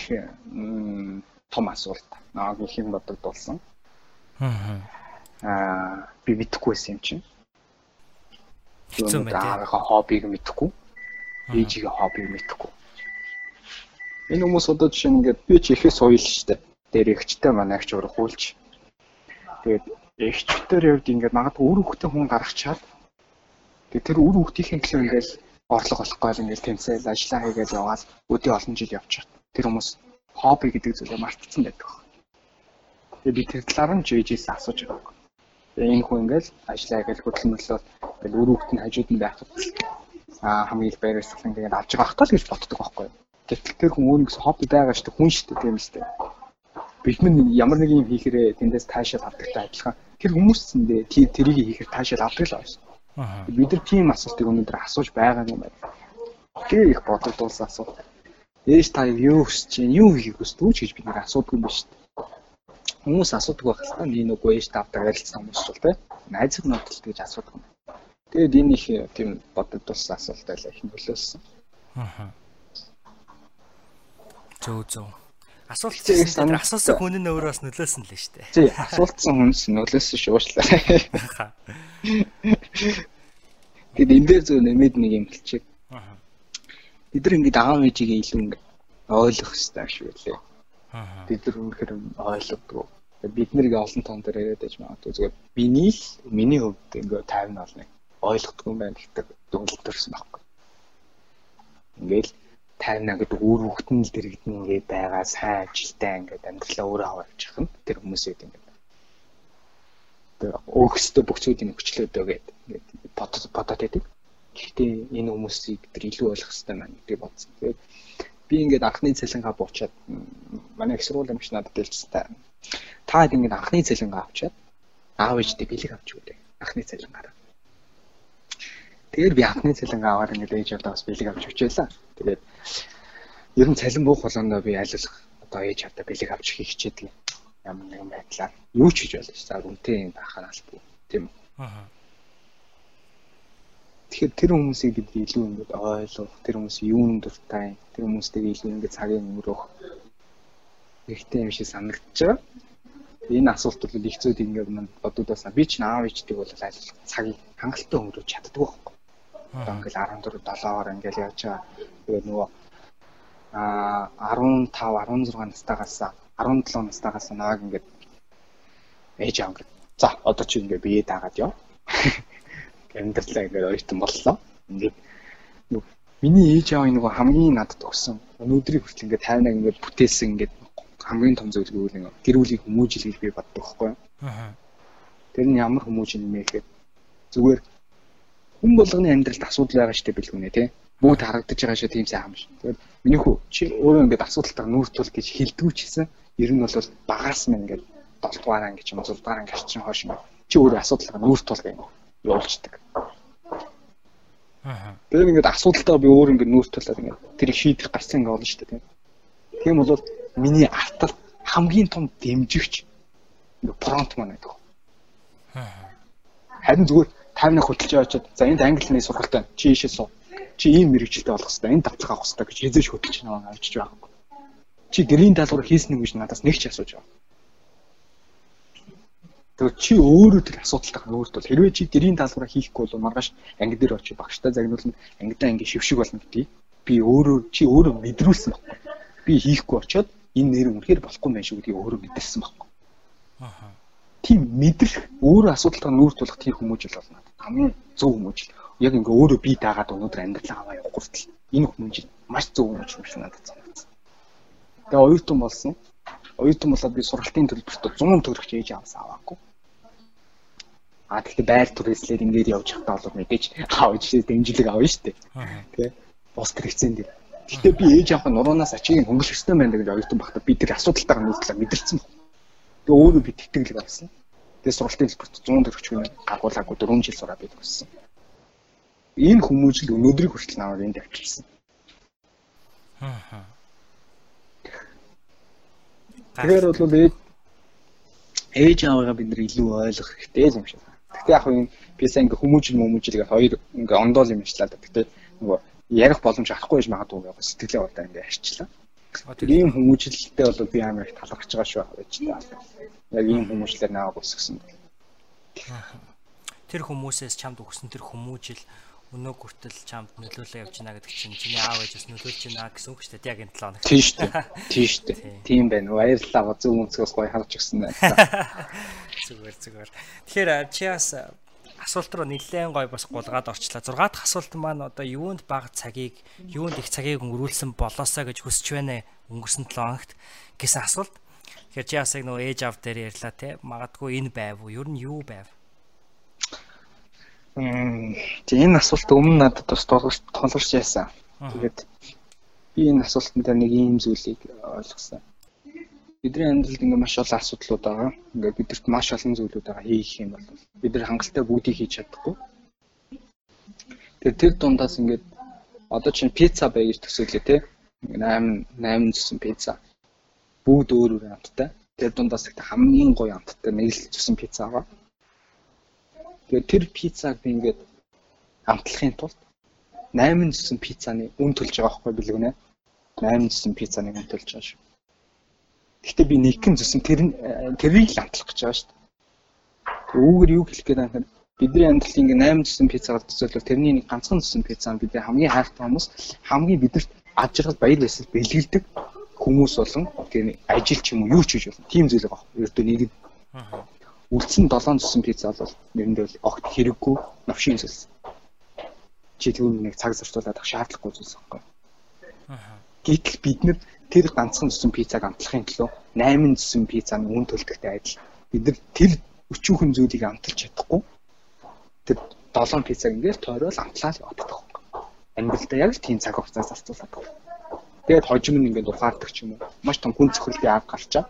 том асуулт. Нааг их юм бодогдуулсан. Аа би мэдэхгүйсэн юм чинь. Хэцүү байна. Аагаа хоббиг мэдэхгүй. Ээжигээ хоббиг мэдэхгүй. Энэ хүмүүс одоо жишээ нь ингээд би ч ихээс уйл штэ. Дээр ихчтэй манай агч урах үйлч Тэгээд эгчтэр явд ингээд магадгүй үр хөвгтэн хүн гаргачаад тэгээд тэр үр хөвгтийнхээ гэхэл ингээд орлого олохгүй л ингээд тэмцээл ажиллаа хийгээд яваад өдөө олон жил явчихад тэр хүмүүс хобби гэдэг зүйлээ мартцсан байдаг. Тэгээд би тэр талаар нь жижигээс асууж байгаа. Тэгээд энэ хүн ингээд ажиллаа хийгээл хөдөлмөрлөө ингээд үр хөвгт нь хажууд нь байхад аа хамгийн их байрсгалан тэгээд авч байгаа хтал гэж боддог байхгүй юу? Гэтэл тэр хүн өөрөнгөс хобби байгаа шүү дээ хүн шүү дээ тийм үстэй бид минь ямар нэг юм хийхээрээ тэндээс таашаал авдагтай адилхан тэр хүмүүсэндээ тэрийг хийхээр таашаал авдаг л байсан. Бид нар тийм асуултыг өнөөдөр асууж байгаа юм байна. Тэр их бодогдуулсан асуулт. Ээж та юу хүсэж чинь юу хийх хүсдэг үү гэж бид нар асуудаг юм байна шүү дээ. Хүмүүс асуудаг байх л та би нөгөө ээж тавдаг ярилцсан хүмүүс ч бол тэ найзыг нотолт гэж асуудаг юм. Тэгээд энэ их тийм бодогдуулсан асуулт байлаа их нөлөөлсөн. Аа. Зөө зөө. Асуулт чинь асуусан хүн нь өөрөө бас нөлөөсөн л шүү дээ. Тий, асуултсан хүнс нөлөөсөн шуушлаа. Тэгэд энэ дээр зөв нэмээд нэг юм хэлчих. Аа. Бид нар ингээд аав ээжигээ илүү ингээд ойлгох хэрэгтэй шүү лээ. Аа. Бид нар үнэхээр ойлгодгоо. Бид нэрийг олон тон дээр яриад байж магадгүй зүгээр биний л миний хувьд ингээд 50 бол нэг ойлгохгүй юм байна гэдэг дүгнэлт төрсэн байхгүй. Ингээл тайна гэдэг үр хөвгтөн л дэрэгдэн ингээд байгаа сайн ажилтай ингээд амьдралаа өөрөө хаваарчих нь тэр хүмүүсэд ингээд тэр өөрсдөө бөхцүүдийн хүчлөөдөө гэдэг ингээд бодод бодоод байдаг. Гэхдээ энэ хүмүүсийг тэр илүү ойлгох хэрэгтэй маань гэдэг бодсон. Тэгээд би ингээд анхны цалингаа буучаад манай их сургууль юмш надад дэлжсэн та. Та хэд ингээд анхны цалингаа авчаад аав ээжтэй бэлэг авч өгдөө. Анхны цалингаараа. Тэгээд би анхны цалингаа аваад ингээд ээж авдаа бас бэлэг авч өчөөлаа. Тэгээд ер нь цалин буух болгондоо би аль одоо ээж авдаа бэлэг авч хийх хичээдэг ямар нэгэн байдлаар юу ч хийж болно шүү. За үнтэй юм байхаас бүү тийм үү. Аа. Тэгэхээр тэр хүмүүсийг бид илүү ингээд ойлгох, тэр хүмүүс юунд дуртай, тэр хүмүүстэйгээ илүү ингээд цагийг өнгөрөөх хэрэгтэй юм шиг санагдаж байгаа. Энэ асуулт бол их зүйд ингээд манд бодогдоосаа би ч аав ичдэг бол аль цагийг хангалттай өнгөрөөж чаддаг байхгүй. Одоо ингээл 14 7-оор ингээл явж байгаа. Тэгээд нөгөө а 15 16 настайгаас 17 настайгаас нааг ингээд ээж аав ингээд за одоо чи ингээд бие даагаад яв. Амьдралаа ингээд ойтон боллоо. Ингээд миний ээж аав нөгөө хамгийн надад өгсөн өнөөдрийг хүртэл ингээд тайнаа ингээд бүтээсэн ингээд хамгийн том зүйл гэвэл гэр бүлийн хүмүүжил гэж би боддог байхгүй. Аа. Тэр нь ямар хүмүүжил нэмээ гэхэд зүгээр хүн болгоны амьдралд асуудал байгаа штеп билгүнэ тий. Бүгд харагдаж байгаа шүү тийм сайхан биш. Тэгээд миний хүү чи өөрөө ингээд асуудалтаа нүүр тул гэж хэлдэггүй ч гэсэн ер нь бол багаас мэн ингээд 7 дугаар анги ч юм уу 6 дугаар анги арчин хойш ингээд чи өөрөө асуудалтаа нүүр тул гэж явуулцдаг. Аа. Тэгээд ингээд асуудалтаа би өөр ингээд нүүр тулаад ингээд тэрийг шийдэх гарцсан ингээд болно шүү дээ тийм. Бол миний артал хамгийн том дэмжигч пронт маань гэдэг. Харин зүгээр 50-ны хөтлж яваад за энд англи хэлний сургалт байна. Чи ийшээ суу. Чи ийм мэрэгчлээ болох хэрэгтэй. Энд давтах авах хэрэгтэй гэж хязгаарч хөтлж наваа авчиж байгаа. Чи гэрийн даалгавар хийсэн юм гэж надаас нэг ч асууж байгаа. Тэгэхээр чи өөрөө тэр асуудалтайг өөрт бол хэрвээ чи гэрийн даалгавраа хийхгүй бол маргааш анги дээр очиж багштай загнуулна ангидаа анги шившиг болно гэдгийг би өөрөө чи өөрөө мэдрүүлсэн байхгүй. Би хийхгүй очиод энэ нэр үнэхээр болохгүй байх шүү гэдгийг өөрөө мэдэрсэн байхгүй. Аа. Тийм мэдрэх өөрөө асуудалтаа нүүр тулах тийм хүмүүжил болно хамгийн зөв хүмүүжил. Яг ингээ өөрөө би даагаад өнөөдөр амьдрал аваа явах хүртэл энэ хүмүүжил маш зөв хүмүүжил биш надад санагдсан. Тэгээ оюутан болсон. Оюутан болоод би сургалтын төлбөрт 100 төгрөгч ээж авсан аваагүй. А тэгэхээр байр түрээслээд ингээд явж байхдаа бол мэдээж аав ээжээ дэмжлэг авна шүү дээ. Тэ. Бус хэрэгцээнд дээр. Гэтэ би ээж авах нуруунаас ачийг хөнгөлөх ёстой байна гэж оюутан багтаа би тэр асуудалтайгаа нүүдлээ мэдэрсэн. Тэгээ өөрөө би тэтгэлэг авсан. Тэгээ сургалтын хэлбэрт 100 төгрөгч гаргуулаагүй 4 жил сураад бид өссөн. Энэ хүмүүжил өнөөдрийг хүртэл наваад энд авчирсан. Тэгэхээр бол ээж ээж аваагаа бид нар илүү ойлгох хэрэгтэй юм шиг. Гэхдээ яг энэ би сайн ингээ хүмүүжил хүмүүжилгээ хоёр ингээ ондоол юм ажиллаа. Гэхдээ нөгөө ярих боломж авахгүй байж магадгүй яг сэтгэлээ удаа ингээ арчлаа. Тэр ийм хүмүүжлэлтэй бол би амар их талархаж байгаа шүү гэж та яг ийм хүмүүжлэр наваг өсгсөн. Тэр хүмүүсээс чамд өгсөн тэр хүмүүжил өнөө хүртэл чамд нөлөөлөө явж байна гэдэг чинь чиний аав ээжээс нөлөөлж байна гэсэн үг шүү дээ. Яг энэ 7 хоног. Тийм шүү дээ. Тийм шүү дээ. Тийм байна. Баярлалаа. Зөв өнцгөөс гоё харж өгсөн байна. Зүгээр зүгээр. Тэгэхээр чи бас асуулт руу нэлээд гоё бас гулгаад орчлаа. 6 дахь асуулт маань одоо юунд бага цагийг, юунд их цагийг өнгөрүүлсэн болоосаа гэж хүсэж байна өнгөрсөн 7 хоногт гэсэн асуулт. Тэгэхээр чи бас яг нөгөө ээж аав дээр ярьлаа те. Магадгүй энэ байв уу? Ер нь юу байв? Энэ асуулт өмнө надад бас тулгарч яасан. Тэгээд би энэ асуултанд нэг ийм зүйлийг ойлгосон. Бидний амьдралд ингээ маш олон асуудлууд байгаа. Ингээ бидэрт маш олон зүйлүүд байгаа хийх юм бол бид нар хангалттай бүгдийг хийж чадахгүй. Тэгээд тэр дундаас ингээд одоо чинь пицца бай гэж төсөөлөө те. 8 8 зүсэн пицца. Бүгд өөр өөр амттай. Тэр дундаас хамгийн гоё амттай нэг л зүсэн пицца байгаа. Тэгээд тэр пиццаг би ингээд амтлахын тулд 8 зүсэн пиццаны үн төлж байгаа байхгүй билгэнэ. 8 зүсэн пиццаны үн төлж байгаа шүү. Гэхдээ би нэгэн зүсэн тэр тэрийг л амтлах гэж байгаа шүү. Үүгээр юу хэлэх гээд байна бидний амьдрал ингээ 8 зүсэн пиццагаар төсөөлөл тэрний нэг ганцхан зүсэн пиццаа бидний хамгийн хайртай хүмүүс хамгийн бидэрт аж аргал баяр баясгал бэлгэлдэг хүмүүс болон тийм ажил ч юм уу юу ч хийж болно. Тим зүйл байгаа. Ердөө нийгэд үлдсэн 7 зүсэн пицца бол нэрэндээ огт хэрэггүй новшин зүйлс. Чи түүнийг нэг цаг зарцуулаад авах шаардлагагүй зүйлс байхгүй. Аа. Гэтэл бид нэр тэр ганцхан зүсэн пиццаг амтлахын төлөө 8 зүсэн пиццаны үн төлдөгтэй адил бид нар тэр өчүүхэн зүйлийг амталж чадахгүй. Тэр 7 пиццаг ингээл тойрол амтлаа л яваад байгаа байхгүй. Амьдралдаа яг л тийм цаг хугацаа зарцуулаад байна. Тэгээд хожим нь ингээд ухаардаг ч юм уу. Маш том хүн цохилтын ав гарчаа.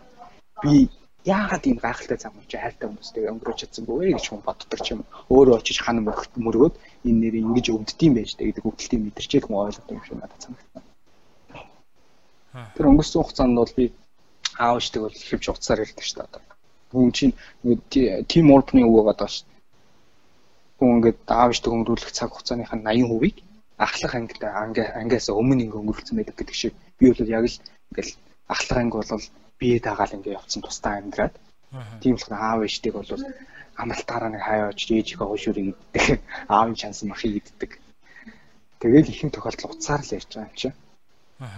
Би яагаад ийм гайхалтай зам чи хайртай хүмүүстэй өнгөрөөж чадсангүй вэ гэж хүн боддог ч юм. Өөрөө очиж хана мөргөөд энэ нэр ингэж өвддөм байж та гэдэг өвдөлтийг мэдэрчээд хүн ойлгодог юм шиг надад санагдсан. Тэр өнгөрсөн хугацаанд бол би аав ишдэг бол хэвж уцаар ирдэг шүү дээ одоо. Хүн чинь тим орпны үг даа шүү. Хүн ингээд аав ишдэг өнгөрүүлэх цаг хугацааных нь 80%-ийг ахлах ангид ангиас өмнө ингээ өнгөрүүлсэн байдаг гэдэг шиг би бол яг л ингээл ахлах анги бол бие дагаал ингээ явцсан тусдаа амьдраад. Тийм болохоор аав ээжтэйг бол амралтаараа нэг хаяа очиж ээжийнхээ хошуурыг иддэг. Аавын шанс махыг иддэг. Тэгэл ихэнх тохиолдол уцаар л ярьж байгаа юм чи.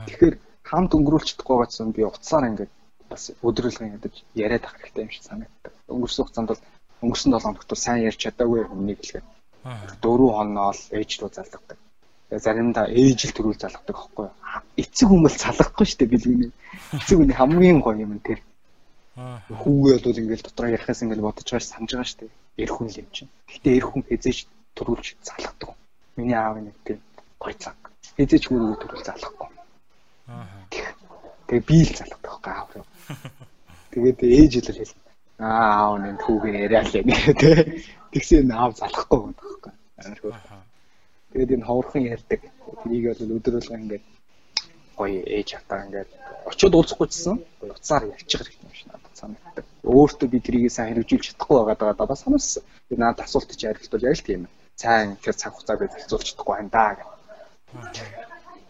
Тэгэхээр хамт өнгөрүүлж чадахгүй байсан би уцаар ингээ бас өдрөлгөн ядаж яриад ах хэрэгтэй юм шиг санагддаг. Өнгөрсөн хугацаанд бол өнгөрсөн 7 хоногт бол сайн ярьж чадаагүй хүнийг хэлгээд дөрөв хоноо л ээж рүү залгадаг заримдаа ээж л төрүүл залгадаг аахгүй эцэг хүмүүс салгахгүй шүү дээ билгүний эцэг хүний хамгийн гоё юм тэр. Хүүгээ бол ингээл дотор ярихаас ингээл бодож байгаа санаж байгаа шүү дээ. Эр хүн л юм чинь. Гэтээ эр хүн хязээж төрүүлж залгадаг миний аав нэг тийм гоё цаг. Хязээж хүүгээ төрүүл залгахгүй тэгээ би л залгадаг аахгүй аав тэгээд ээж л хэл аа аав нэг хүүгээ яриа л гэх тэгсэн аав залгахгүй байна аахгүй. Амархуу Тэгээд энэ ховорхон ярьдаг. Тэрийг бол өдрөөлгөө ингээд гоё ээж хатаа ингээд очиод уулзахгүйсэн уцаар ярьчих хэрэгтэй юм шиг надад санагддаг. Өөртөө би тэрийг сайн хэрэгжүүлж чадахгүй байгаа даа сануулсан. Би надад асуулт чи хариултвал яг л тийм. Сайн тэр цаг хугацаа би зохицуулж чадахгүй байна даа гэх.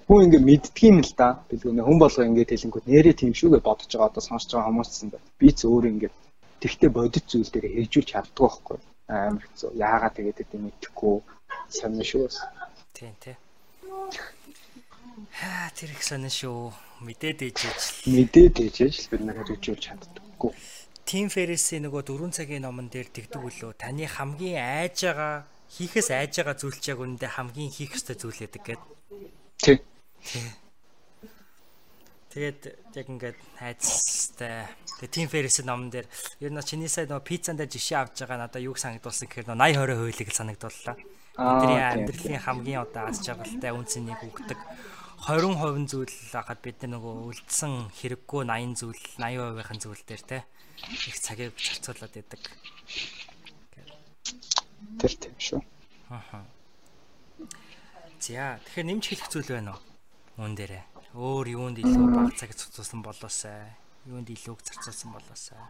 Хүн ингээд мэддгийм л да. Билгүүнээ хүн болго ингээд хэлэнгүүт нэрээ тийм шүү гэж бодож байгаа одоо сонсож байгаа хүмүүссэн бай. Би ч өөр ингээд тэгтээ бодит зүйл дээр хэрэгжүүлж чаддгүй байхгүй. Амар хэцүү. Яагаад тэгээд гэдэг мэдэхгүй сонир шүү. Тийм тий. Хаа тэр их сонир шүү. Мэдээд ээжэж л. Мэдээд ээжэж л бид нар хэрэгжүүлж чаддаггүй. Тим Феррисийн нөгөө 4 цагийн номон дээр тэгдэг үлөө таны хамгийн айж байгаа хийхээс айж байгаа зүйл чиг үнэндээ хамгийн хийх ёстой зүйл гэдэг гээд. Тий. Тэгээд яг ингээд хайцтай. Тэгээд Тим Феррисийн номон дээр ер нь чиний сая нөгөө пиццан дээр жишээ авч байгаа надаа юг санагдуулсан гэхээр 80 20 хуулийг л санагдууллаа. Бидний амьдралын хамгийн одоо аз жаргалтай үнцнийг өгдөг 20% зүйл хахад бид нар нөгөө үлдсэн хэрэггүй 80 зүйл 80%-ийн зүйл дээр те их цагийг зарцуулаад байдаг. Тэр тийм шүү. Аха. За тэгэхээр нэмж хэлэх зүйл байна уу? Үүн дээрээ. Өөр юунд илүү бага цаг зарцуулсан болоосай. Юунд илүү зарцуулсан болоосай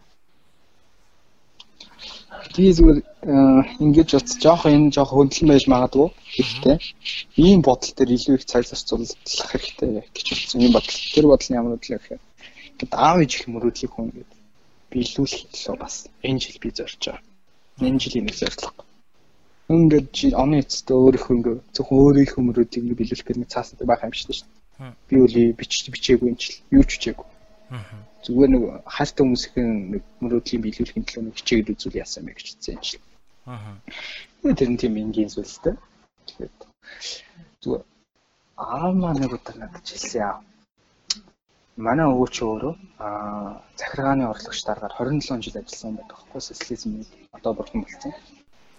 би зүгээр ингэж утас жоох энэ жоох хөндлөн байж магадгүй гэхдээ ийм бодол төр илүү их цаг зарцуулах хэрэгтэй гэж утсан юм бодол. Тэр бодол нь ямар бодлоо гэхээр аав ээж их мөрөөдлийг хүн гэдэг биелүүлэх төлөө бас энэ жил би зорж байгаа. Энэ жилийн нэг зорилго. Ингээд чи оны эцэстээ өөрийнхөө ингээд зөвхөн өөрийнхөө мөрөөдийг ингээд биелүүлэх гэдэг нэг цаастай байх юм шүү дээ. Би үли бич бичээгүй юм чил юу ч бичээгүй. Зүгээр нэг хайртай хүмүүсийн нэг мөрөөдлийг биелүүлэхийн төлөө нэг хичээгээд үзүүл яасан мэ гэж хэлсэн юм чил. Аа. Тэр нь тийм энгийн зүйлстэй. Тэгэхээр зүгээр аа маа нэг удаа надад хэлсэн яа. Манай өвөө ч өөрөө аа захиргааны орлогч дараагаар 27 жил ажилласан байдаг байхгүй социализм одоо бурхан болсон.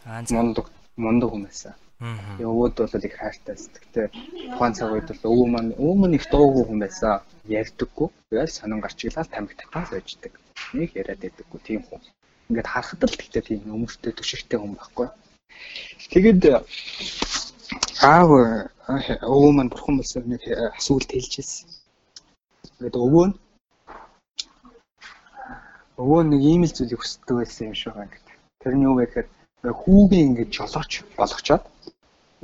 Аа мундаг мундаг хүн байсан. Тэгээ өвөөд бол их хайртай. Гэхдээ тухайн цаг үед бол өвөө маань өвөө маань их дуугүй хүн байсан. Ярьдаггүй. Тэгэл сонин гарч иглаад тамиг тавтаа сойждаг. Нэг яриад байдаггүй тийм хүн. Ингээд харахад л гэхдээ тийм өмөртэй төшөртэй хүн байхгүй. Тэгээд аав өвөө маань бурхан болсон нэг асуулт хэлжсэн. Тэгээд өвөө нь өвөө нэг ийм л зүйлийг хүсдэг байсан юм шиг байна. Тэр нь юу вэ гэхээр хүүгээ ингэж жолооч болгочоод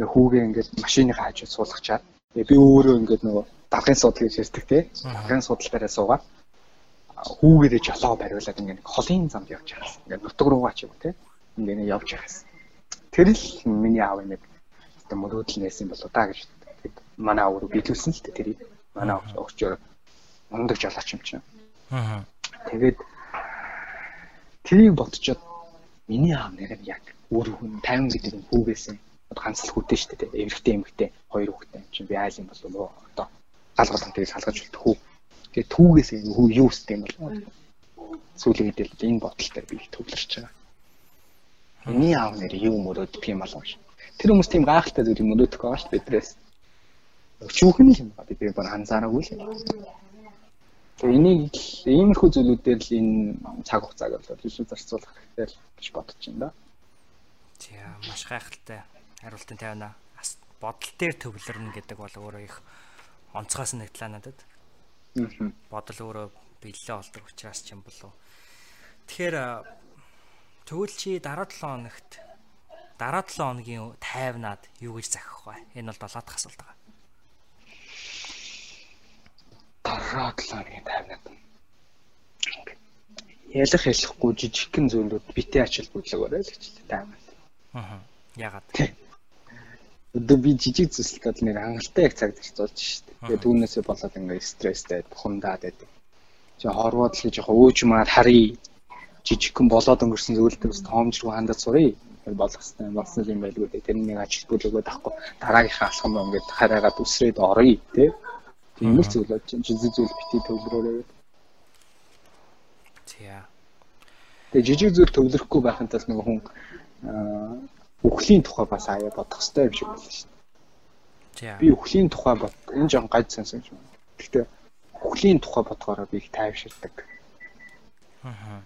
хүүгээ ингээд машины хажууд суулгачаад би өөрөө ингээд нөгөө давхын судал гэж ярьдаг тий. Давхын судал дээрээ суугаад хүүгээрээ жолоо бариулаад ингээд холын замд явж байгаа. Ингээд нутг руугаа ч юм тий. Ингээд явж байгаа. Тэр л миний аав нэг мөрөөдөл нээсэн болоо да гэж манай аав руу биелүүлсэн л тэрийг. Манай өгчөөр мундаг жолооч юм чинь. Аа. Тэгээд тэрийг бодцоод миний аав нэр нь яг өөр хүн 50 гэдэг нь хүүгээсэн ганц л хүүтэй шүү дээ. Эмэгтэй эмэгтэй хоёр хүүтэй юм чинь би айл юм болов уу одоо галгалан тэгээд салгаж үлдэх хүү. Тэгээд түүгээс хүү юу өстэй юм бол сүүлийн хэдэл энэ бодолтой би төвлөрч байгаа. Миний аав нэр юу мөрөөдөх юм болов ш. Тэр хүмүүс тийм гайхалтай зүйл мөрөөдөх байгаа ш бидрээс. Өчүүхэн юм ба бид бүр анзаараагүй л. Тэгээ энийг иймэрхүү зүйлүүдээр л энэ цаг хугацааг бол илүү зарцуулах хэрэгтэй л гэж бодож байна да. За маш гайхалтай хариултын тавина. Бодол дээр төвлөрнө гэдэг бол өөрөө их онцгоос нэгтлээ надад. Бодол өөрөө бэлээ болдог учраас ч юм болов. Тэгэхээр тэгвэл чи дараа 7 хоногт дараа 7 хоногийн тайвнаад юу гэж захих вэ? Энэ бол 7 дахь асуулт байгаа. Дараа 7 хоногийн тайвнаад. Ялах ялахгүй жижигхэн зүйлүүд битээ ачаал бүлэг өрөөл гэж тайвнаад. Аа. Ягаад? Одоо би жижиг зүйлсэд нэг хангалттай яг цаг зарцуулж штэ. Тэгээ түүнээсээ болоод ингээ стресстэй бухимдаад байдаг. Чи хорвоод л жоохон өөжмаад харъя. Жижигхэн болоод өнгөрсөн зөвлөлтөд бас тоомжруу хандаж сурыг. Болох хэвээр болсон юм байлгүй дээ. Тэр нэг ажил бүлэгүүд ахгүй. Дараагийнхаа алхам ингээд хараагаад үсрээд оръё тий. Тийм л зүйлүүд чинь жижиг зүйл бити төвлөрөөрэй. Тийм. Тэгээ жижиг зүйл төвлөрөхгүй байхын тулд нэг хүн үхлийн тухай бас аяа бодох хэрэгтэй юм шиг байна шүү дээ. Би үхлийн тухай бод энэ жон гаж сансан юм. Гэхдээ үхлийн тухай бодохоор би их тайвширдаг. Аа.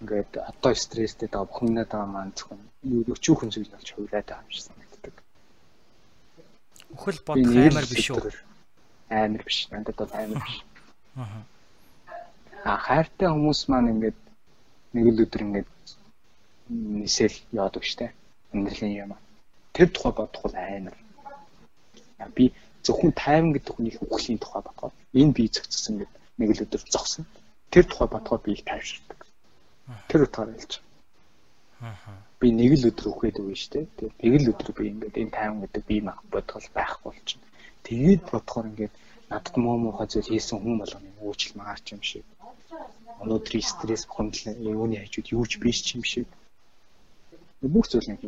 Ингээд одоо стресстэй байгаа бүхнээд байгаа маань зөвхөн өчүүхэн зүйл болж хуйлаад байгаа юм шиг санагддаг. Үхэл бодох амар биш үү? Амар биш. Надад бол амар биш. Аа. А хайртай хүмүүс маань ингээд нэг л өдөр ингээд нисэл яадаг штэ амьдралын юм. Тэр тухай бодох бол амар. Би зөвхөн тайван гэдэг хүний үхлийн тухай бодоход энэ бие зөгцсөн гэдэг нэг л өдөр зогсон. Тэр тухай бодоход би их тайвширдаг. Тэр утгаараа хэлж байгаа. Би нэг л өдөр үхээд үгүй штэ. Тэгээд нэг л өдөр би ингээд энэ тайван гэдэг бие мах бодгол байхгүй болчихно. Тэгээд бодохоор ингээд надад муу муухай зүйл хийсэн хүн болгоны уучлал маарч юм шиг. Өнөөдрийн стресс бухимдал юуны хажууд юу ч биш юм шиг бүх зүйл нэг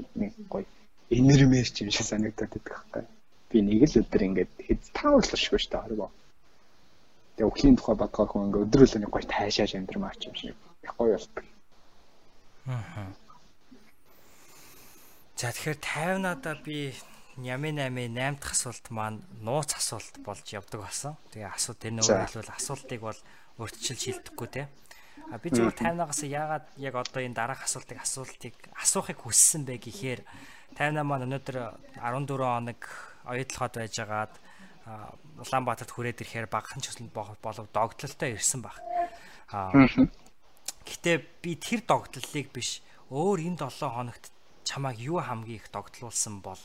гоё энермерч юм шиг санагдаад байдаг хэрэг. Би нэг л өдөр ингээд хэд тааварлашгүй шүү дээ харгаа. Тэгээ өхлийн тухай бодгоор хүн ингээд өдрөөлөө нэг гоё тайшааж амьдрмаач юм шиг гоё болдог. Аа. За тэгэхээр 50-надаа би Нями 8 8 дахь асуулт маань нууц асуулт болж явдаг болсон. Тэгээ асуулт энэ өөр хэлбэл асуултыг бол өөрчлөл шилдэхгүй те. А би зөвхөн таймнаас яагаад яг одоо энэ дараах асуултыг асуултыг асуухыг хүссэн бэ гэхээр таймнаа маань өнөөдөр 14 хоног оюутлахад байжгаад Улаанбаатарт хүрээд ирэхээр багахан ч болов догтлолтой ирсэн баг. Аа. Гэтэ би тэр догтлолыг биш өөр энэ 7 хоногт чамайг юу хамгийн их догтлуулсан бол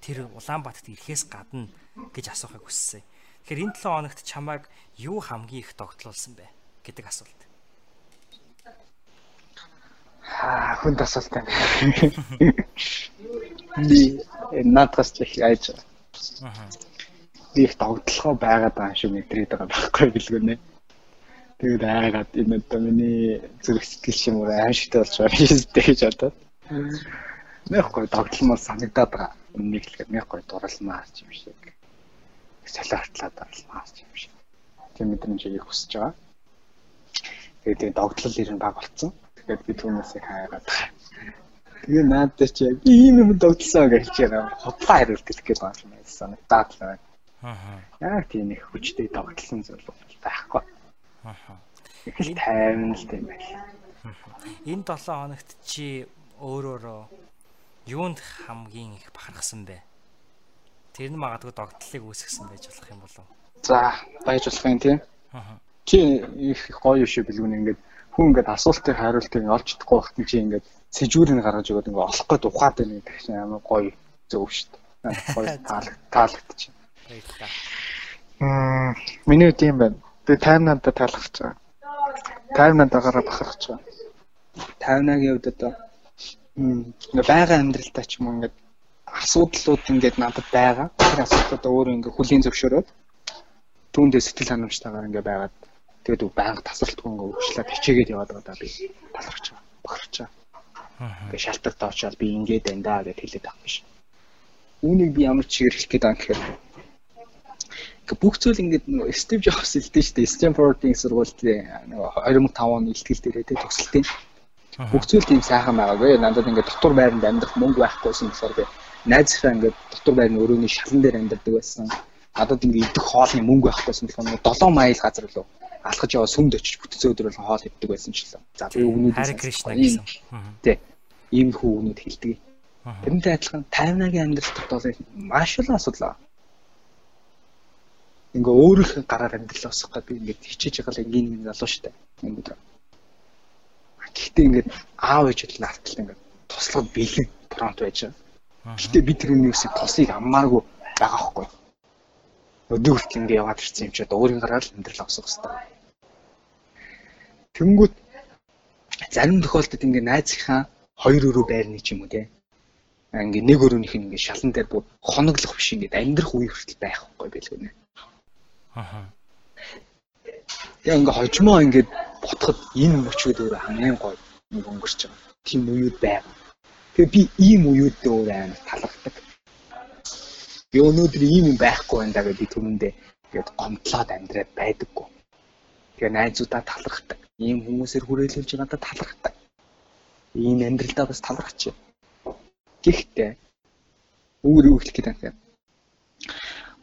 тэр Улаанбаатарт ирэхээс гадна гэж асуухыг хүссэн. Тэгэхээр энэ 7 хоногт чамайг юу хамгийн их догтлуулсан бэ гэдэг асуулт. Аа хүн тасалтай. Би надаас ч их айж. Аа. Би их тогтлохоо байгаад байгаа юм шиг мэдрээд байгаа байхгүй билгүнэ. Тэгээд айгаад энэ одоо миний зүрх сэтгэл шим өөр аимшигтай болж байгаа юм гэж бодоод. Нэхгүй тогтломоор санагдаад байгаа. Нэг л нэхгүй дурлмаа ч юм шиг. Солиортлаад дурлмаа ч юм шиг. Тийм мэдрэмжийг хүсэж байгаа. Тэгээд догтлол ирэн баг болцсон. Тэгээд би түүнээс хайгаад. Тэгээ наадтай чи яг ийм юм догтлсон гэж байгаа. Хотлоо хариулт гээд байгаа юм. Санагдаад л байна. Аа. Яг тийм их хүчтэй догтлсон зүйл байхгүй. Аа. Их л тайван л тийм байл. Энэ 7 хоногт чи өөрөөрөө юунд хамгийн их бахархсан бэ? Тэр нь магадгүй догтлыг үүсгэсэн байж болох юм болов. За, байж болох юм тийм. Аа чи их гоё шүү бэлгүн ингээд хүн ингээд асуултыг хариултыг олж чадахгүй байхад чи ингээд сэжүүрийг гаргаж өгөөд ингээд олох гээд ухаад байна гэдэг чинь амар гоё зөв шүү дээ. Гоё таалагдчих. Мм миний үт юм байна. Тэгээ таймнада таалагдж байгаа. Таймнадагаар бахархаж байгаа. Таймнагийн үед одоо байгаа амьдралтай ч юм ингээд асуудлууд ингээд надад байгаа. Тэр асуудлуудаа өөрөө ингээд хүлийн зөвшөөрөөд түүндээ сэтгэл ханамжтайгаар ингээд байгаад Тэгээд байнга тасралтгүй ингээ өргөжлээд хичээгээд яваад байгаа да би талархаж байгаа. Бохорч байгаа. Тэгээ шалтарт очоод би ингээд байна да гэж хэлээд байгаа биш. Үүнийг би ямар чигээр хэлэх гээд байгаа гэхээр бүх зүйл ингээд нөгөө Стив Джобс хэлдэг шүү дээ. Стэнфордын сургуулийн нөгөө 2005 оны ихтгэл дээрээ тэ төгсөлтийн бүх зүйл тийм сайхан байгаагүй. Надад ингээд дотор байранд амьдрах мөнгө байхгүйсэн болохоор би найзсаа ингээд дотор байрны өрөөний шалан дээр амьдардаг байсан. Надад ингээд идэх хоолны мөнгө байхгүйсэн болохоор 7 майл газар лөө алхаж яваа сүмд очиж бүтцэн өдрөөр хоол иддэг байсан ч лээ. За би өгнүүд Хари Кришна гэсэн. Тий. Ийм хүү өгнүүд хэлдэг. Тэрнтэй адилхан таймнагийн амьдралд бол маш олон асуудал. Ингээ өөрийнх нь гараар амьдрал босох гэдэг би ингээд хичээж байгаа л энгийн нэг залуу штэ. Ингээд. Гэхдээ ингээд аав ээж л наартал ингээд туслахад бэлэн фронт байж байгаа. Гэхдээ би тэрний үсийг тослыг аммааргүй байгаа хгүй. Өдөө хүртэл ингээд яваад ирсэн юм чи одоо өөрийн гараар л амьдрал авсах хэрэгтэй. Тэнгүүт зарим тохиолдолд ингээ найзынхаа хоёр өрөө байрны ч юм уу те. Ингээ нэг өрөөнийх нь ингээ шалан дээр бүр хоноглох биш ингээ амьдрах үе хүртэл байхгүй байлгүй нэ. Аха. Яг ингээ хожмоо ингээ ботход энэ мөчүүд өөр хамгийн гоё нэг өнгөрч байгаа. Тийм үеуд байгаа. Тэгээ би ийм үеүдээ өөр амар талархдаг. Би өнөөдөр ийм юм байхгүй байна даа гэж би түрүүндээ ингээд гомдлоод амьдраад байдаггүй. Тэгээ найзуудаа талархдаг ийм хүмүүсээр хүрээлүүлж байгаадаа талархдаг. Ийм амьдралдаа бас байна. Гэхдээ өөр юу хэлэх гээд байна.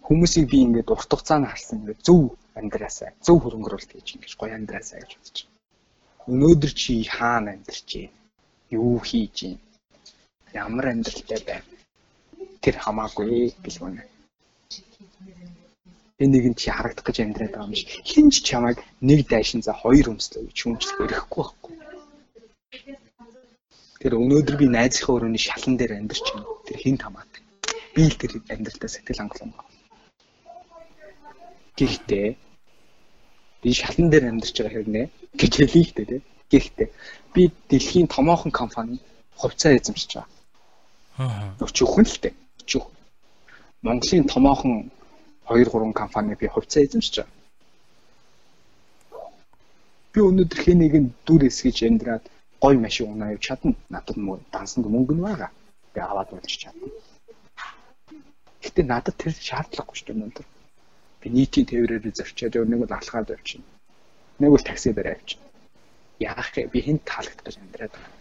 Хүмүүсийг би ингээд урт хугацаанд харсан ингээд зөв амьдраасаа, зөв хөрөнгөрүүлэлт гэж ингэж гоё амьдраасаа гэж бодож байна. Өнөөдөр чи хаана амьдарч байна? Юу хийж байна? Ямар амьдралтай байна? Тэр хамаагүй гэж байна би нэгэн чи харагдах гэж амьдраад байгаа юм шиг хин ч чамайг нэг дайшин за хоёр өмслөө гэж хүмжлэх эрхгүй байхгүй. Тэр өнөөдөр би найзынхаа өрөөний шалан дээр амьдарч байна. Тэр хин хамаатай. Би л тэр амьдралтаа сэтгэл хангалуун байна. Гэхдээ би шалан дээр амьдарч байгаа хэрнээ гэж хэлий хтэй тий. Гэхдээ би дэлхийн томоохон компани хувьцаа эзэмшиж байгаа. Аа. Өчүүхэн л дээ. Өчүүх. Монголын томоохон 2 3 компани би хувьцаа эзэмшиж байгаа. Би өнөөдөр хэнийг нь дүр эсгэж амьдраад гой машин унаа явж чадна. Надад мөн дансанд мөнгө нь байгаа. Би аваад болж чадна. Гэтэ надад тэр шаардлагагүй шүү дээ өнөөдөр. Би нийтийн тээврээр зарчаад нэг бол алхаад явчихна. Нэг бол такси дээр явчихна. Яах вэ? Би хэн таалагдах гэж амьдраад байгаа.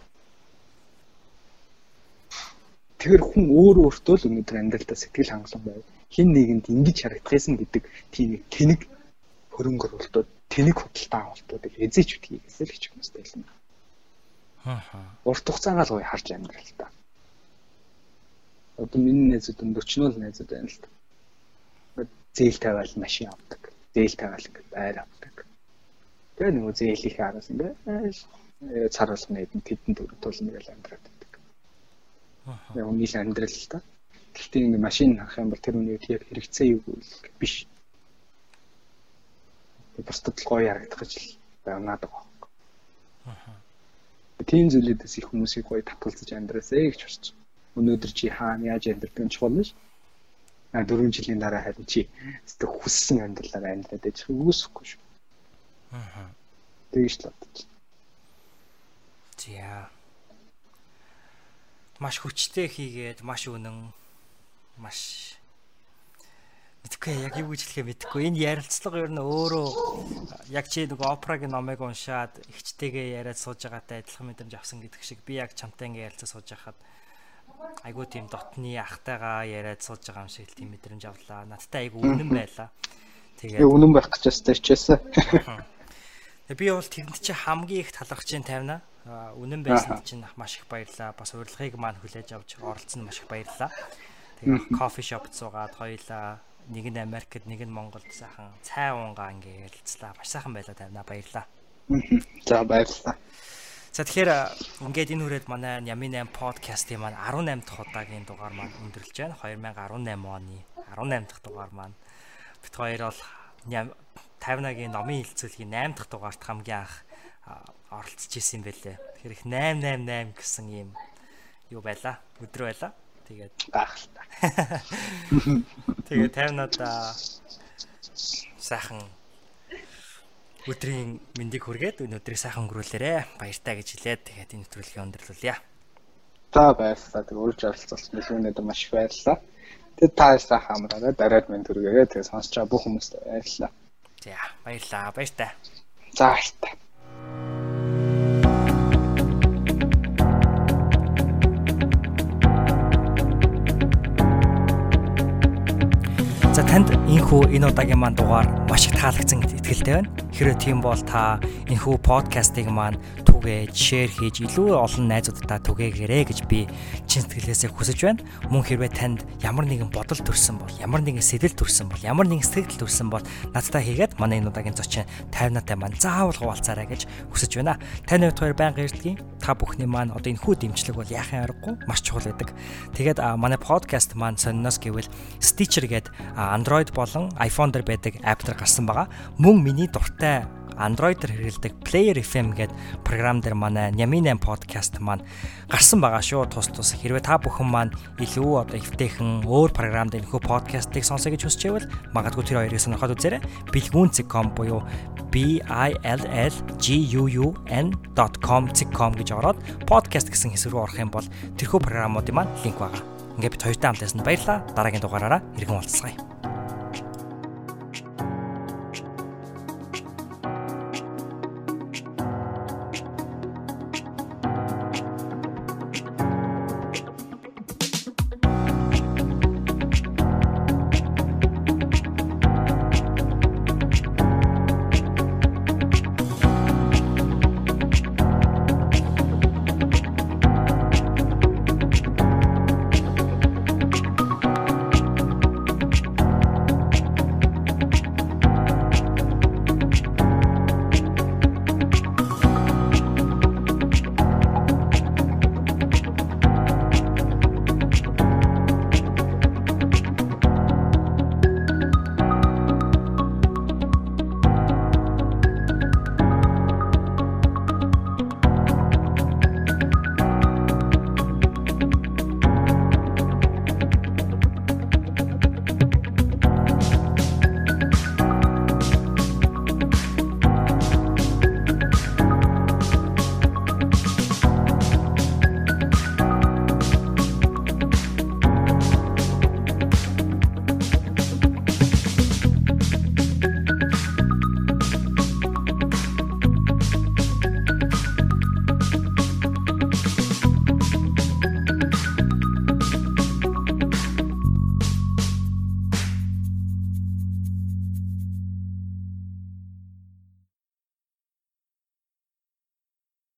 Тэгэхээр хүн өөр өөртөө л өнөөдөр амьдралдаа сэтгэл хангалуун байв хин нэгэнд ингэж харагдахсан гэдэг тийм нэг тэнэг хөрөнгө оруулалтууд тэнэг худалдаа авалтуудыг эзэж үтгий гэсэн л хич хүмүүстэй хэлнэ. Аа. Урт хугацаагаар гоё харж амьдрал та. Одоо миний найзууд өндөрчнөл найзууд байна л та. Зээл тавиал машин авдаг. Зээл тавиал ингээд байр авдаг. Тэгээ нөгөө зээлийнхээ араас ингээд цар болгоны хэдэн тэдэн төгрөг тулна гэж амьдраад байдаг. Аа. Яг нийл амьдрал л та. Гэхдээ ингэ машин харах юм бол тэр үнийг яг хэрэгцээ юу биш. Бусдад л гоё харагдах гэж байгаад байгаа. Аа. Тийм зүйлүүдээс их хүмүүсийг гоё татгалзаж амьдраасэ гэж бодож. Өнөөдөр чи хаана яаж амьдрэх нь чухал биш. А 4 жилийн дараа харин чи зөв хүссэн амьдралаар амьдраад байж үгүйсэхгүй шүү. Аа. Тэгж л бодож. За. Маш хүчтэй хийгээд маш үнэн маш мэдхгүй яг юу гэж хэлэхээ мэдхгүй. Энэ ярилцлага ер нь өөрөө яг чи нөгөө опрагийн номыг уншаад ихчтэйгээ яриад сууж байгаатай адилхан мэдрэмж авсан гэдэг шиг би яг чамтай ингээ ярилцаж сууж байхад айгуу тийм дотны ахтайгаа яриад сууж байгаа юм шиг тийм мэдрэмж авлаа. Надтай айгуу үнэн байлаа. Тэгээд үнэн байх гэж ястай хичээсэн. Би бол тэрэнд чи хамгийн их талархаж чинь тайвна. Үнэн байсанд чинь маш их баярлаа. Бас урилгыг маань хүлээж авч оролцсон маш их баярлаа. Тэгээд кофе шопт суугаад хоёлаа нэг нь Америкт нэг нь Монголд сайхан цай уунгаа ингээ ярилцлаа. Маш сайхан байлаа тайвна баярлаа. За баярлалаа. За тэгэхээр ингээд энэ хүрээд манай Ямин 8 подкастын маань 18 дахь удаагийн дугаар маань өндөрлж байна. 2018 оны 18 дахь дугаар маань бит хоёр бол 50-агийн номын хилцүүлгийн 8 дахь дугаарт хамгийн анх оролцож исэн юм байлээ. Тэгэхээр их 888 гэсэн ийм юу байла? Өдөр байла. Тэгээд гахалтай. Тэгээд 50-наад сайхан өдрийн мэндийг хүргээд энэ өдрийг сайхан өнгөрүүлээрэ. Баяртай гэж хэлээд тэгээд энэ нэвтрүүлгийг өндөрлүүлье. За баярлалаа. Тэг үрж оролцсон өнөөдөр маш их баярлалаа. Тэг та сайхан амраарай. Дараад мэнд хүргээрэй. Тэгээ сонсч байгаа бүх хүмүүст баярлалаа. За баярлалаа. Баяртай. За баяртай. cha танд энхүү энэ удаагийн маань дугаар маш их таалагдсан гэдэгт итгэлтэй байна. Хэрвээ тийм бол та энхүү подкастыг маань түгээж, шеэр хийж илүү олон найзуудтай түгээгээрэй гэж би чин сэтгэлээсээ хүсэж байна. Мөн хэрвээ танд ямар нэгэн бодол төрсэн бол, ямар нэгэн сэтэл төрсэн бол, ямар нэгэн сэтгэл төрсэн бол надтай хийгээд манай энэ удаагийн зочин 50-наатай маань заавал хуваалцаарай гэж хүсэж байна. Таны хувьд байнга ирдгийн та бүхний маань одоо энэ хүү дэмжлэг бол яахын аргагүй маш чухал байдаг. Тэгээд манай подкаст маань сонноос гэвэл Stitcher гэдэг Android болон iPhone дээр байдаг апп дээр гарсан байгаа. Мөн миний дуртай Android дээр хэрэглэдэг Player FM гэдэг програм дээр манай Нямин 8 подкаст маань гарсан байгаа шүү. Тус тус хэрвээ та бүхэн маань илүү одоо эвтэйхэн өөр програм дээр нөхөө подкастыг сонсоё гэж байвал магадгүй тэр хоёрыг сонирхоод үзээрэй. Билгүүн.com буюу b i l l g u u n.com.com гэж ороод подкаст гэсэн хэсэг рүү орох юм бол тэрхүү програмуудын маань линк байгаа. Ингээд бид хоёртай хамт байсан баярлалаа. Дараагийн дугаараараа иргэн уулзцгаая.